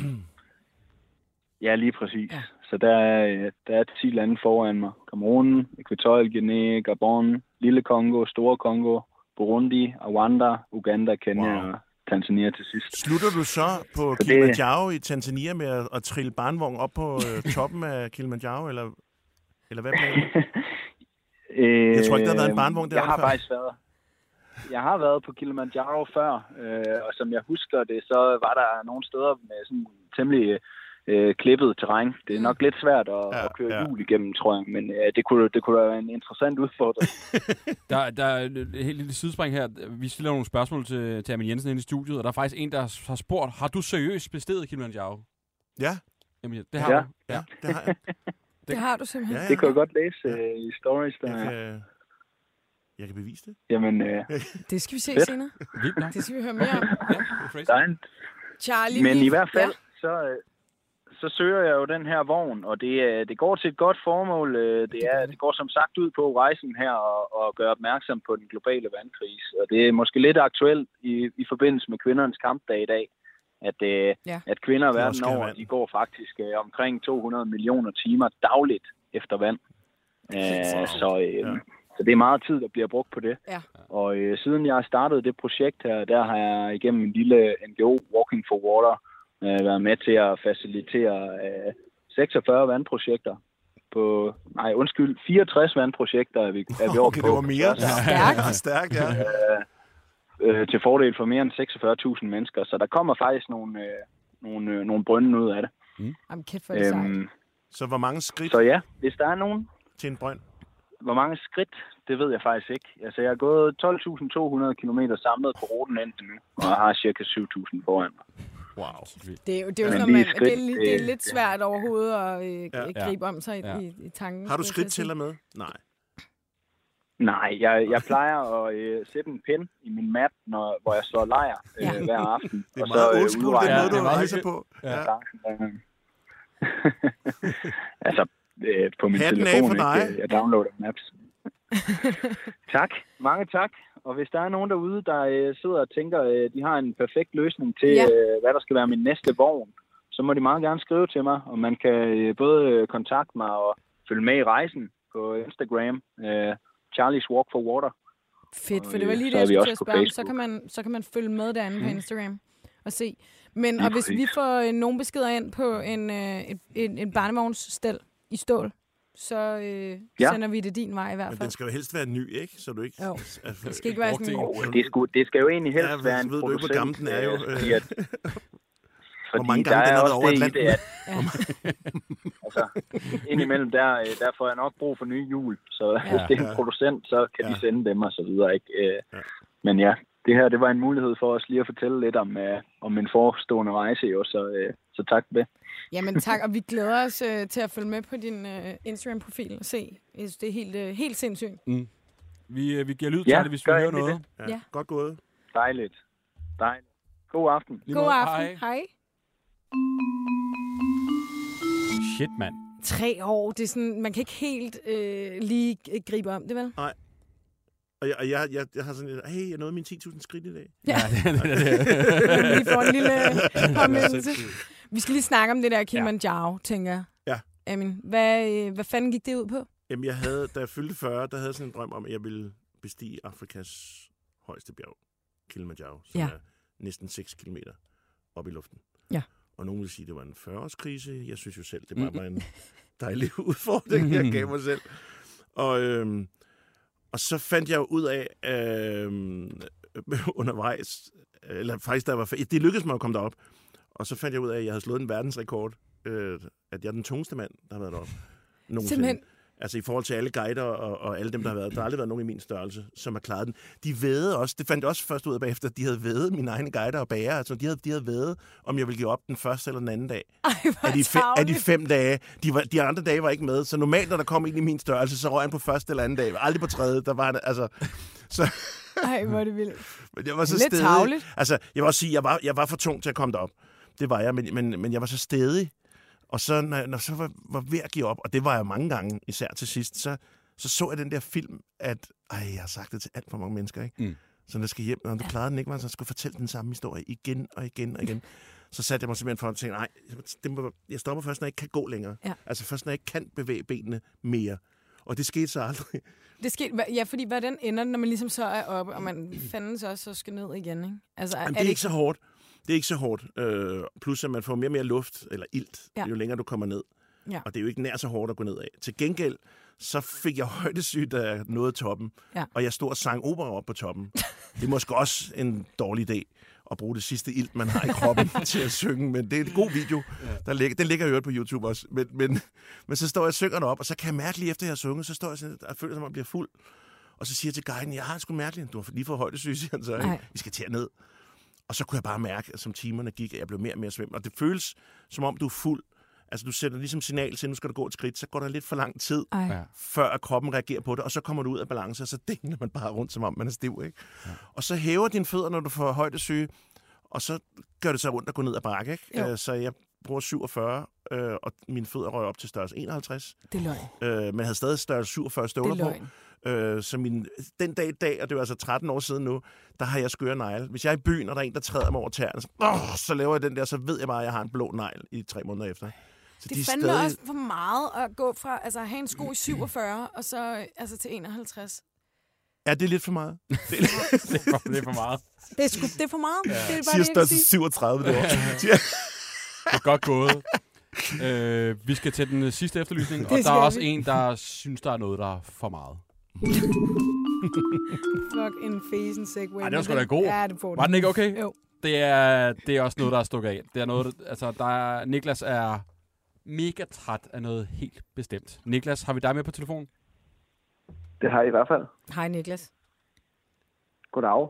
Ja, lige præcis. Ja. Så der er, øh, der er 10 lande foran mig. Cameroon, Equatorial Guinea, Gabon, Lille Kongo, Store Kongo, Burundi, Rwanda, Uganda, Kenya Wow. og Tanzania til sidst. slutter du så på det- Kilimanjaro i Tanzania med at, at trille barnvogn op på øh, toppen af Kilimanjaro, eller, eller hvad bliver det? Øh, Jeg tror ikke, der har været en barnevogn Jeg deroppe har før. faktisk været. Jeg har været på Kilimanjaro før, øh, og som jeg husker det, så var der nogle steder med sådan temmelig øh, klippet terræn. Det er nok lidt svært at, Ja, at køre ja. hjul igennem, tror jeg, men øh, det, kunne, det kunne være en interessant udfordring. Der, der er et helt lille sidespring her. Vi stiller nogle spørgsmål til, til Amin Jensen inde i studiet, og der er faktisk en, der har spurgt, har du seriøst bestedet Kilimanjaro? Ja, Jamen, det har Ja. du. Ja. Det har jeg. Det har du simpelthen. Ja, ja, Det kan jeg godt læse øh, i stories. Der. Jeg kan, jeg kan bevise det. Jamen, øh, Det skal vi se Fedt. senere. Vildt nok. Det skal vi høre mere om. Ja, det er Charlie, Men vi- i hvert fald, ja. så, øh, så søger jeg jo den her vogn, og det, øh, det går til et godt formål. Øh, Det, er, det går som sagt ud på rejsen her og, og gøre opmærksom på den globale vandkrise. Og det er måske lidt aktuelt i, i forbindelse med kvindernes kampdag i dag, at, øh, Ja. at kvinder verden over, de går faktisk øh, omkring 200 millioner timer dagligt efter vand. Øh, så, øh, Ja. så det er meget tid, der bliver brugt på det. Ja. Og øh, siden jeg startede det projekt her, der har jeg igennem en lille NGO, Walking for Water, øh, været med til at facilitere øh, 46 vandprojekter på, nej undskyld, 64 vandprojekter er vi, er vi over Okay, på. det var mere. Stærkt. Ja, stærkt, ja. Øh, til fordel for mere end 46.000 mennesker. Så der kommer faktisk nogle, øh, nogle, øh, nogle brønde ud af det. Jamen, kæft, er det sejt. Øhm, Så hvor mange skridt så ja, hvis der er nogen, til en brønd? hvor mange skridt, det ved jeg faktisk ikke. Altså, jeg har gået 12.200 km samlet på ruten indtil nu, og jeg har cirka 7.000 foran mig. Wow. Det er jo, det er jo sådan, man, det, er, det er lidt svært overhovedet at øh, Ja. gribe om sig Ja. i, i tanken. Har du skridt til med? Nej. Nej, jeg, jeg plejer at øh, sætte en pind i min mat, når, hvor jeg slår lejr øh, Ja. hver aften. Det er og meget øh, old school, måde, det er du meget rejser på. Ja. Ja. altså, øh, på min Hatten af telefon, for dig. ikke? Jeg downloader maps. tak, mange tak. Og hvis der er nogen derude, der øh, sidder og tænker, øh, de har en perfekt løsning til, Ja. øh, hvad der skal være min næste vogn, så må de meget gerne skrive til mig, og man kan øh, både øh, kontakte mig og følge med i rejsen på Instagram, øh, Charlie's Walk for Water. Fedt, for det var øh, lige det, jeg skulle til at spørge om. Så kan man, så kan man følge med derinde på Mm. Instagram og se. Men Lige og hvis vi får øh, nogle beskeder ind på en, øh, en, en barnevognsstel i stål, så øh, Ja. sender vi det din vej i hvert Men fald. den skal jo helst være ny, ikke? Så du ikke... Jo. Altså, Det skal ikke være sådan en... Oh, det, skulle, det skal jo egentlig helst Ja, være en ved du ikke, hvor gammel den er jo. øh, fordi at, Hvor mange der gange den er har været også over det i Atlanten? det, at, Ja. altså, indimellem, der, øh, der får jeg nok brug for nye hjul. Så Ja. hvis det er en Ja. producent, så kan Ja. de sende dem og så videre. Ikke? Øh, Ja. Men ja, det her det var en mulighed for os lige at fortælle lidt om, øh, om min forestående rejse. Jo, så, øh, så tak for det. Jamen tak, og vi glæder os øh, til at følge med på din øh, Instagram-profil og se. Jeg synes, det er helt, øh, helt sindssygt. Vi, øh, vi giver lyd, Ja, Charlie, hvis vi gør hører noget. Ja. Ja. Godt gået. Dejligt. Dejligt. God aften. Lige God måde. aften. Hej. Hej. Shit, mand. Tre år, det er sådan, man kan ikke helt øh, lige gribe om det, vel? Og jeg, og jeg, jeg, jeg har sådan lidt, hey, jeg nåede mine 10.000 skridt i dag. Ja. det, det, det. Vi får en lille påmindelse. Vi skal lige snakke om det der Kilimanjaro, tænker jeg. Ja. Amin, hvad, øh, hvad fanden gik det ud på? Jamen, jeg havde, da jeg fyldte 40, der havde jeg sådan en drøm om, at jeg ville bestige Afrikas højeste bjerg, Kilimanjaro, som Ja. er næsten 6 km op i luften. Ja. Og nogen vil sige, at det var en 40-årskrise. Jeg synes jo selv, det var bare en dejlig udfordring, jeg gav mig selv. Og, øhm, og så fandt jeg ud af øhm, undervejs, eller faktisk, der var, det lykkedes mig at komme derop, og så fandt jeg ud af, at jeg havde slået en verdensrekord, øh, at jeg er den tungeste mand, der har været deroppe. Nogensinde. Simpelthen. Altså i forhold til alle guider og, og alle dem, der har været. Der har aldrig været nogen i min størrelse, som har klaret den. De vædede også, det fandt jeg også først ud af bagefter, at de havde vædet mine egne guider og bager. Altså de havde, de havde vædet, om jeg ville give op den første eller den anden dag. Ej, hvor Af de, fem, af de fem dage. De, var, de andre dage var ikke med. Så normalt, når der kom en i min størrelse, så røg han på første eller anden dag. Aldrig på tredje. Der var han, altså... Så, Ej, hvor er det vildt. men jeg var så Lidt stedig. tarveligt. Altså, jeg vil også sige, jeg var, jeg var for tung til at komme derop. Det var jeg, men, men, men jeg var så stedig. Og så, når, når så var, var ved at give op, og det var jeg mange gange, især til sidst, så, så så jeg den der film, at ej, jeg har sagt det til alt for mange mennesker, ikke? Mm. Så der skal hjem, når du klarede den ikke, man så skulle fortælle den samme historie igen og igen og igen. så satte jeg mig simpelthen for at tænke, nej, det må, jeg stopper først, når jeg ikke kan gå længere. Ja. Altså først, når jeg ikke kan bevæge benene mere. Og det skete så aldrig. Det skete, ja, fordi hvordan ender det, når man ligesom så er oppe, og man fanden så også skal ned igen, ikke? Altså, Jamen, det er ikke så hårdt. Det er ikke så hårdt. Øh, plus, at man får mere og mere luft, eller ilt, Ja. ja. jo længere du kommer ned. Ja. Og det er jo ikke nær så hårdt at gå ned af. Til gengæld, så fik jeg højdesygt af noget toppen. Ja. Og jeg stod og sang opera op på toppen. Det er måske også en dårlig idé at bruge det sidste ilt, man har i kroppen til at synge. Men det er en god video. Der ligger, den ligger jo på YouTube også. Men, men, men så står jeg og synger op, og så kan jeg mærke lige efter, jeg har sunget, så står jeg sådan, og føler, som om jeg bliver fuld. Og så siger jeg til guiden, jeg har sgu mærkeligt. Du har lige fået højdesyge, siger han så. Ikke? Vi skal til ned. Og så kunne jeg bare mærke, at som timerne gik, at jeg blev mere og mere svim. Og det føles, som om du er fuld Altså, du sætter ligesom signal til, at nu skal du gå et skridt, så går der lidt for lang tid, Ej. Før at kroppen reagerer på det, og så kommer du ud af balance, og så dingler man bare rundt, som om man er stiv, ikke? Ja. Og så hæver dine fødder, når du får højdesyge, og så gør det så rundt at gå ned ad bakke, ikke? Jo. Øh, Så jeg bruger 47, øh, og mine fødder røg op til størrelse 51, Det er løgn. øh, men havde stadig størrelse 47 Det støvler er på. Øh, så min, den dag i dag, og det var altså 13 år siden nu, der har jeg skøre negle. Hvis jeg er i byen, og der er en, der træder mig over tæerne, så, åh, så laver jeg den der, så ved jeg bare, at jeg har en blå negl i tre måneder efter. Så Det er fandme også for meget at gå fra altså, at have en sko i 47 og så altså, til 51. Ja, det er lidt for meget. Det er for, det er for meget. Det er, sgu, det er for meget. Ja. Det er bare siger størrelse sige. 37 det år. Det er godt gået. Øh, vi skal til den sidste efterlysning, og der er også vi. en, der synes, der er noget, der er for meget. Fuck en fesen segway. Ej, det var sgu da god. Ja, det får Var den ikke okay? Jo. Det er, det er også noget, der er stukket af. Det er noget, altså, der er, Niklas er mega træt af noget helt bestemt. Niklas, har vi dig med på telefon? Det har jeg i hvert fald. Hej Niklas. Goddag.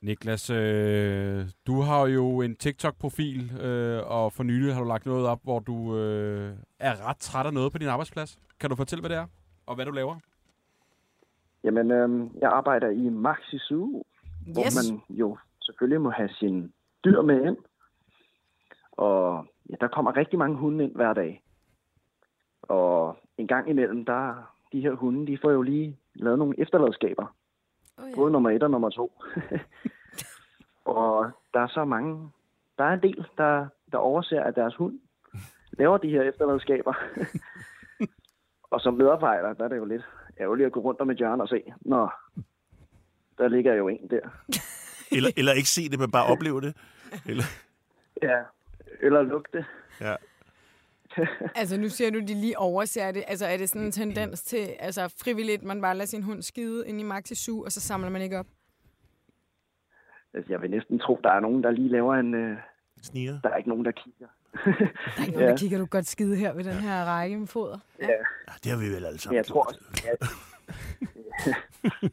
Niklas, øh, du har jo en TikTok-profil, øh, og for nylig har du lagt noget op, hvor du øh, er ret træt af noget på din arbejdsplads. Kan du fortælle, hvad det er, og hvad du laver? Jamen, øhm, jeg arbejder i Maxi Zoo, hvor Yes. man jo selvfølgelig må have sine dyr med ind. Og ja, der kommer rigtig mange hunde ind hver dag. Og en gang imellem, der de her hunde, de får jo lige lavet nogle efterladskaber. Oh, Både nummer et og nummer to. og der er så mange, der er en del, der, der overser, at deres hund laver de her efterladskaber. og som medarbejder, der er det jo lidt ærgerligt at gå rundt om et hjørne og se, nå, der ligger jo en der. Eller, eller ikke se det, men bare opleve det. Eller, Ja, eller lugte. ja. Altså, nu ser du, de lige overser det. Altså, er det sådan en tendens til, altså frivilligt, man bare lader sin hund skide ind i Maxi Zoo, og så samler man ikke op? Altså, jeg vil næsten tro, der er nogen, der lige laver en... Øh, Sniger. der er ikke nogen, der kigger. Der er ikke nogen, Ja. der kigger, du godt skide her ved den her række med foder. Ja. Ja, det har vi vel alle Men sammen jeg tror, ja,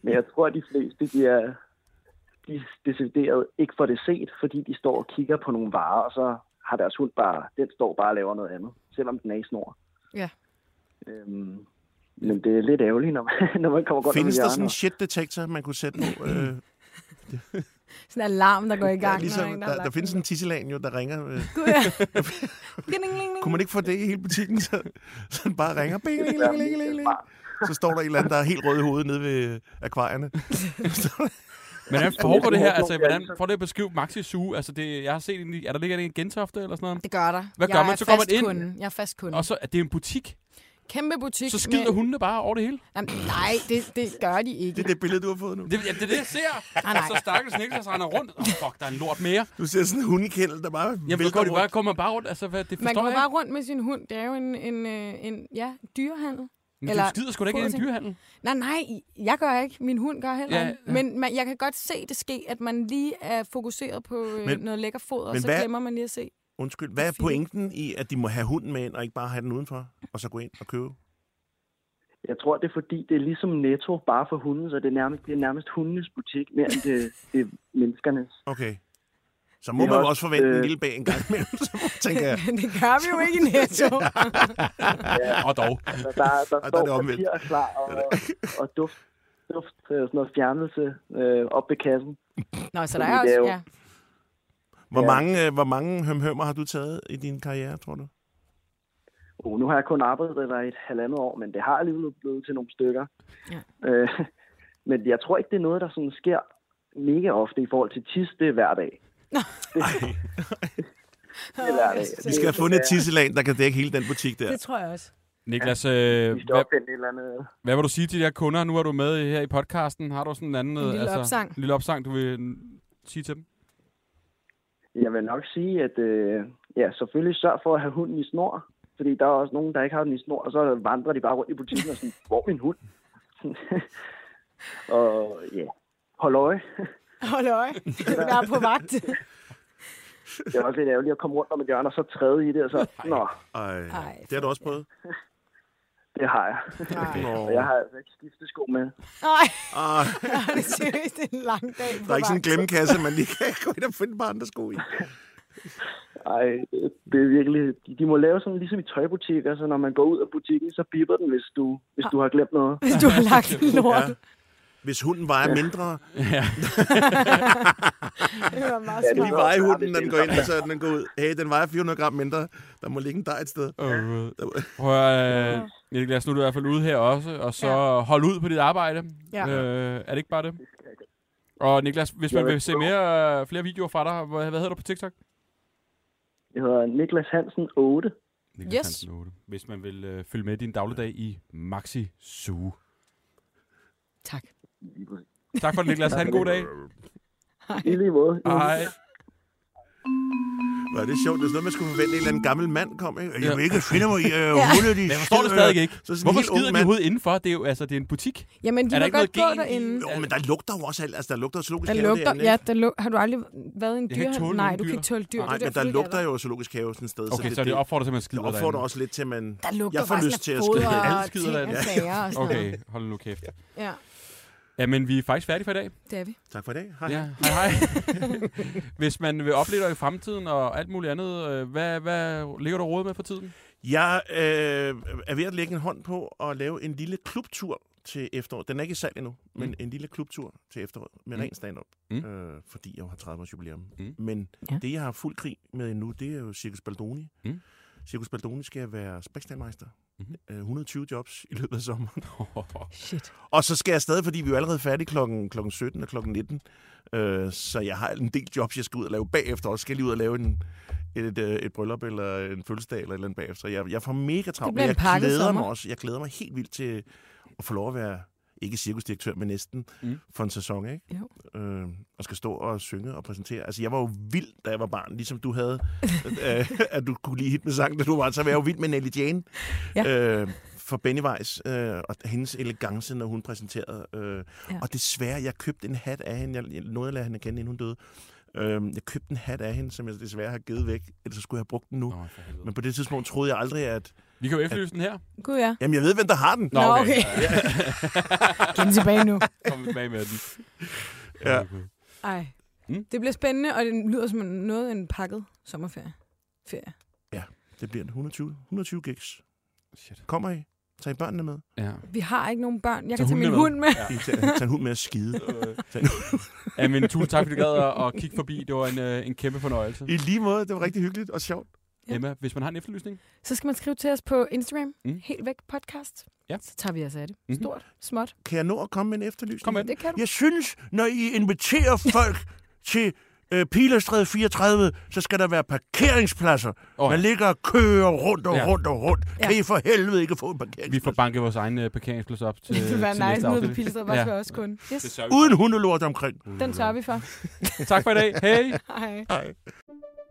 men jeg tror, at de fleste, de er, de er decideret ikke for det set, fordi de står og kigger på nogle varer, og så har deres hund bare, den står bare og laver noget andet, selvom den er i snor. Ja. Øhm, men det er lidt ærgerligt, når man, når man kommer godt Findes der sådan en shit-detektor, man kunne sætte på? Øh, Sådan en alarm, der går i gang. ja, ligesom, en, der, der lagt findes en tisselan jo, der ringer. Øh. Gud, ja. Ding, ding, ding. Kunne man ikke få det i hele butikken, så, så den bare ringer? Bing, ling, ling, ling, ling, ling. Så står der en eller anden, der er helt rød i hovedet nede ved akvarierne. Men hvordan foregår det her? jeg Altså, hvordan jeg- får det at beskrive Maxi Zoo? Altså, det, jeg har set, en, i- er der ligger en gentofte eller sådan noget? Det gør der. Hvad jeg gør man? er Så går man ind- Kunde. Jeg er fast kunde. Og så er det en butik. Kæmpe butik. Så skider med- hundene bare over det hele. Jamen, nej, det, det gør de ikke. Det er det billede, du har fået nu. Det, ja, det er det, jeg ser. Nej, nej. Og så stakkels Niklas render rundt. Åh, oh, fuck, der er en lort mere. Du ser sådan en hundekæld, der bare Jamen, vælter går, bare, rundt. går man bare rundt? Altså, hvad, det Man forstår går jeg bare rundt med sin hund. Det er jo en, en, øh, en ja, dyrehandel. Men eller du skider sgu da ikke i en dyrehandel. Nej, nej, jeg gør ikke. Min hund gør heller Ja, ikke. ja. Men man, jeg kan godt se det ske, at man lige er fokuseret på øh, Men- noget lækker foder, og så hvad- glemmer man lige at se. Undskyld, hvad er pointen i, at de må have hunden med ind, og ikke bare have den udenfor, og så gå ind og købe? Jeg tror, det er fordi, det er ligesom netto bare for hunden, så det er nærmest, det er nærmest hundenes butik, mere end det, det er menneskernes. Okay. Så må Det man jo også, også forvente en øh, lille bag en gang imellem, så tænker jeg. Men det gør vi jo ikke i Netto. Og dog. Altså, der, der Og der er det står omvendt. papir klar og, og duft, duft øh, sådan noget fjernelse øh, op ved kassen. Nå, så der er det er også... jo- Ja. Hvor Ja. mange, øh, hvor mange hømhømmer har du taget i din karriere, tror du? Oh, nu har jeg kun arbejdet der i et halvandet år, men det har alligevel blevet til nogle stykker. Ja. Øh, men jeg tror ikke, det er noget, der sådan sker mega ofte i forhold til tis, det er hver dag. Dag. Vi skal have fundet et tisseland, der kan dække hele den butik der. Det tror jeg også. Niklas, øh, Vi skal hvad, eller andet. hvad vil du sige til de her kunder? Nu er du med her i podcasten. Har du sådan en anden... En lille altså, opsang. En lille opsang, du vil sige til dem? Jeg vil nok sige, at øh, ja, selvfølgelig sørg for at have hunden i snor. Fordi der er også nogen, der ikke har den i snor, og så vandrer de bare rundt i butikken og sådan, hvor er min hund? og ja, hold øje. Hold øje. Jeg er på vagt. Det er også lidt ærgerligt at komme rundt om et hjørne og så træde i det, og så, nå, Ej, Ej, det har du også prøvet? Det har jeg. Nej. Og jeg har altså ikke skiftesko med. Nej, Ej, det er seriøst en lang dag der er ikke sådan en glemmekasse, man lige kan gå ind og finde par andre sko i. Ej, det er virkelig... De, de må lave sådan ligesom i tøjbutikker, så når man går ud af butikken, så biber den, hvis du, hvis du har glemt noget. Hvis du har lagt en lort. Ja. Hvis hunden vejer mindre, Ja. Det var meget Ja, lige veje hunden, når den går ind, fint. så den går ud. Hey, den vejer 400 gram mindre. Der må ligge en dej et sted. Øh, Prøv at, øh, Niklas, nu er du i hvert fald ude her også, og så ja. hold ud på dit arbejde. Ja. Øh, er det ikke bare det? Og Niklas, hvis man vil se mere, øh, flere videoer fra dig, hvad, hvad hedder du på TikTok? Jeg hedder Niklas Hansen 8. Niklas Yes. Hansen 8. Hvis man vil øh, følge med i din dagligdag i Maxi Zoo. Tak. Tak for det, Niklas. Ha' en god dag. I lige måde. Hej. Hvor er det sjovt. Det er sådan noget, man skulle forvente, at en eller anden gammel mand kom. Ikke? Jeg vil ikke finde mig i Ja. hunde, de jeg forstår det stadig ikke. Så Hvorfor skider de overhovedet indenfor? Det er jo altså, det er en butik. Jamen, de Er der må ikke godt gå derinde. Jo, men der lugter jo også alt. Altså, der lugter zoologisk Der have lugter, derinde, ja, der lug, har du aldrig været i en dyr? Nej, du kan ikke tåle dyr. Nej, men der er lugter jo zoologisk have sådan et sted. Okay, så det, det opfordrer til, at man det skider opfordrer derinde. også lidt til, at man... Der lugter Jeg får lyst til at skide. Alle skider derinde. Okay, hold nu kæft. Ja, Ja, men vi er faktisk færdige for i dag. det er vi. Tak for i dag. Hej. Ja, hej hej. Hvis man vil opleve dig i fremtiden og alt muligt andet, øh, hvad, hvad ligger du råd med for tiden? Jeg øh, er ved at lægge en hånd på at lave en lille klubtur til efteråret. Den er ikke i salg endnu, men Mm. en lille klubtur til efteråret med Mm. ren stand-up, Mm. øh, fordi jeg jo har 30 års jubilæum. Mm. Men Ja. det, jeg har fuld krig med nu, det er jo Circus Baldoni. Mm. Circus Baldoni skal være spækstandmeister. Mhm. Øh, 120 jobs i løbet af sommeren. Shit. Og så skal jeg stadig, fordi vi er jo allerede færdige klokken, klokken 17 og klokken 19. Øh, så jeg har en del jobs, jeg skal ud og lave bagefter. Og skal jeg lige ud og lave en, et, øh, et bryllup eller en fødselsdag eller et eller andet bagefter. Jeg, jeg får mega travlt, men en jeg glæder sommer. mig også. Jeg glæder mig helt vildt til at få lov at være, ikke cirkusdirektør, men næsten Mm. for en sæson, ikke? Jo. Øh, og skal stå og synge og præsentere. Altså, jeg var jo vild, da jeg var barn, ligesom du havde, øh, at du kunne lide hit med sang, da du var. Så var jeg jo vild med Nelly Jane. Ja. Øh, for Benny Weiss, øh, og hendes elegance, når hun præsenterede. Øh, Ja. Og desværre, jeg købte en hat af hende. Jeg, jeg nåede at lade hende kende, inden hun døde. Øh, jeg købte en hat af hende, som jeg desværre har givet væk. Ellers så skulle jeg have brugt den nu. Nå. Men på det tidspunkt troede jeg aldrig, at... Vi kan jo efterlyse den her. Gud ja. Jamen, jeg ved, hvem der har den. Nå, okay. Kom tilbage nu. Kom tilbage med den. Ja. Ej. Mm. Det bliver spændende, og det lyder som noget af en pakket sommerferie. Ferie. Det bliver en 120, 120 gigs. Shit. Kommer I? Tag I børnene med? Ja. Vi har ikke nogen børn. Jeg Tag kan tage min med. hund med. I tager, tag en hund med at skide. Tag ja, men tusind tak, fordi du gad at, at kigge forbi. Det var en, øh, en kæmpe fornøjelse. I lige måde, det var rigtig hyggeligt og sjovt. Ja. Emma, hvis man har en efterlysning, Så skal man skrive til os på Instagram. Mm. Helt væk podcast. Ja. Så tager vi os af det. Mhm. Stort, småt. Kan jeg nå at komme med en efterlysning? Kom med. Det kan du. Jeg synes, når I inviterer folk til øh, Pilerstræde 34, så skal der være parkeringspladser. Oh, ja. Man ligger og kører rundt og Ja. rundt og rundt. Ja. Kan I for helvede ikke få en vi parkeringsplads? får banket vores egen øh, parkeringsplads op til, Det vil være nice nede på bare ja. også kun. Yes. Vi Uden hundelort omkring. Den sørger vi for. Tak for i dag. Hej. Hej. Hej.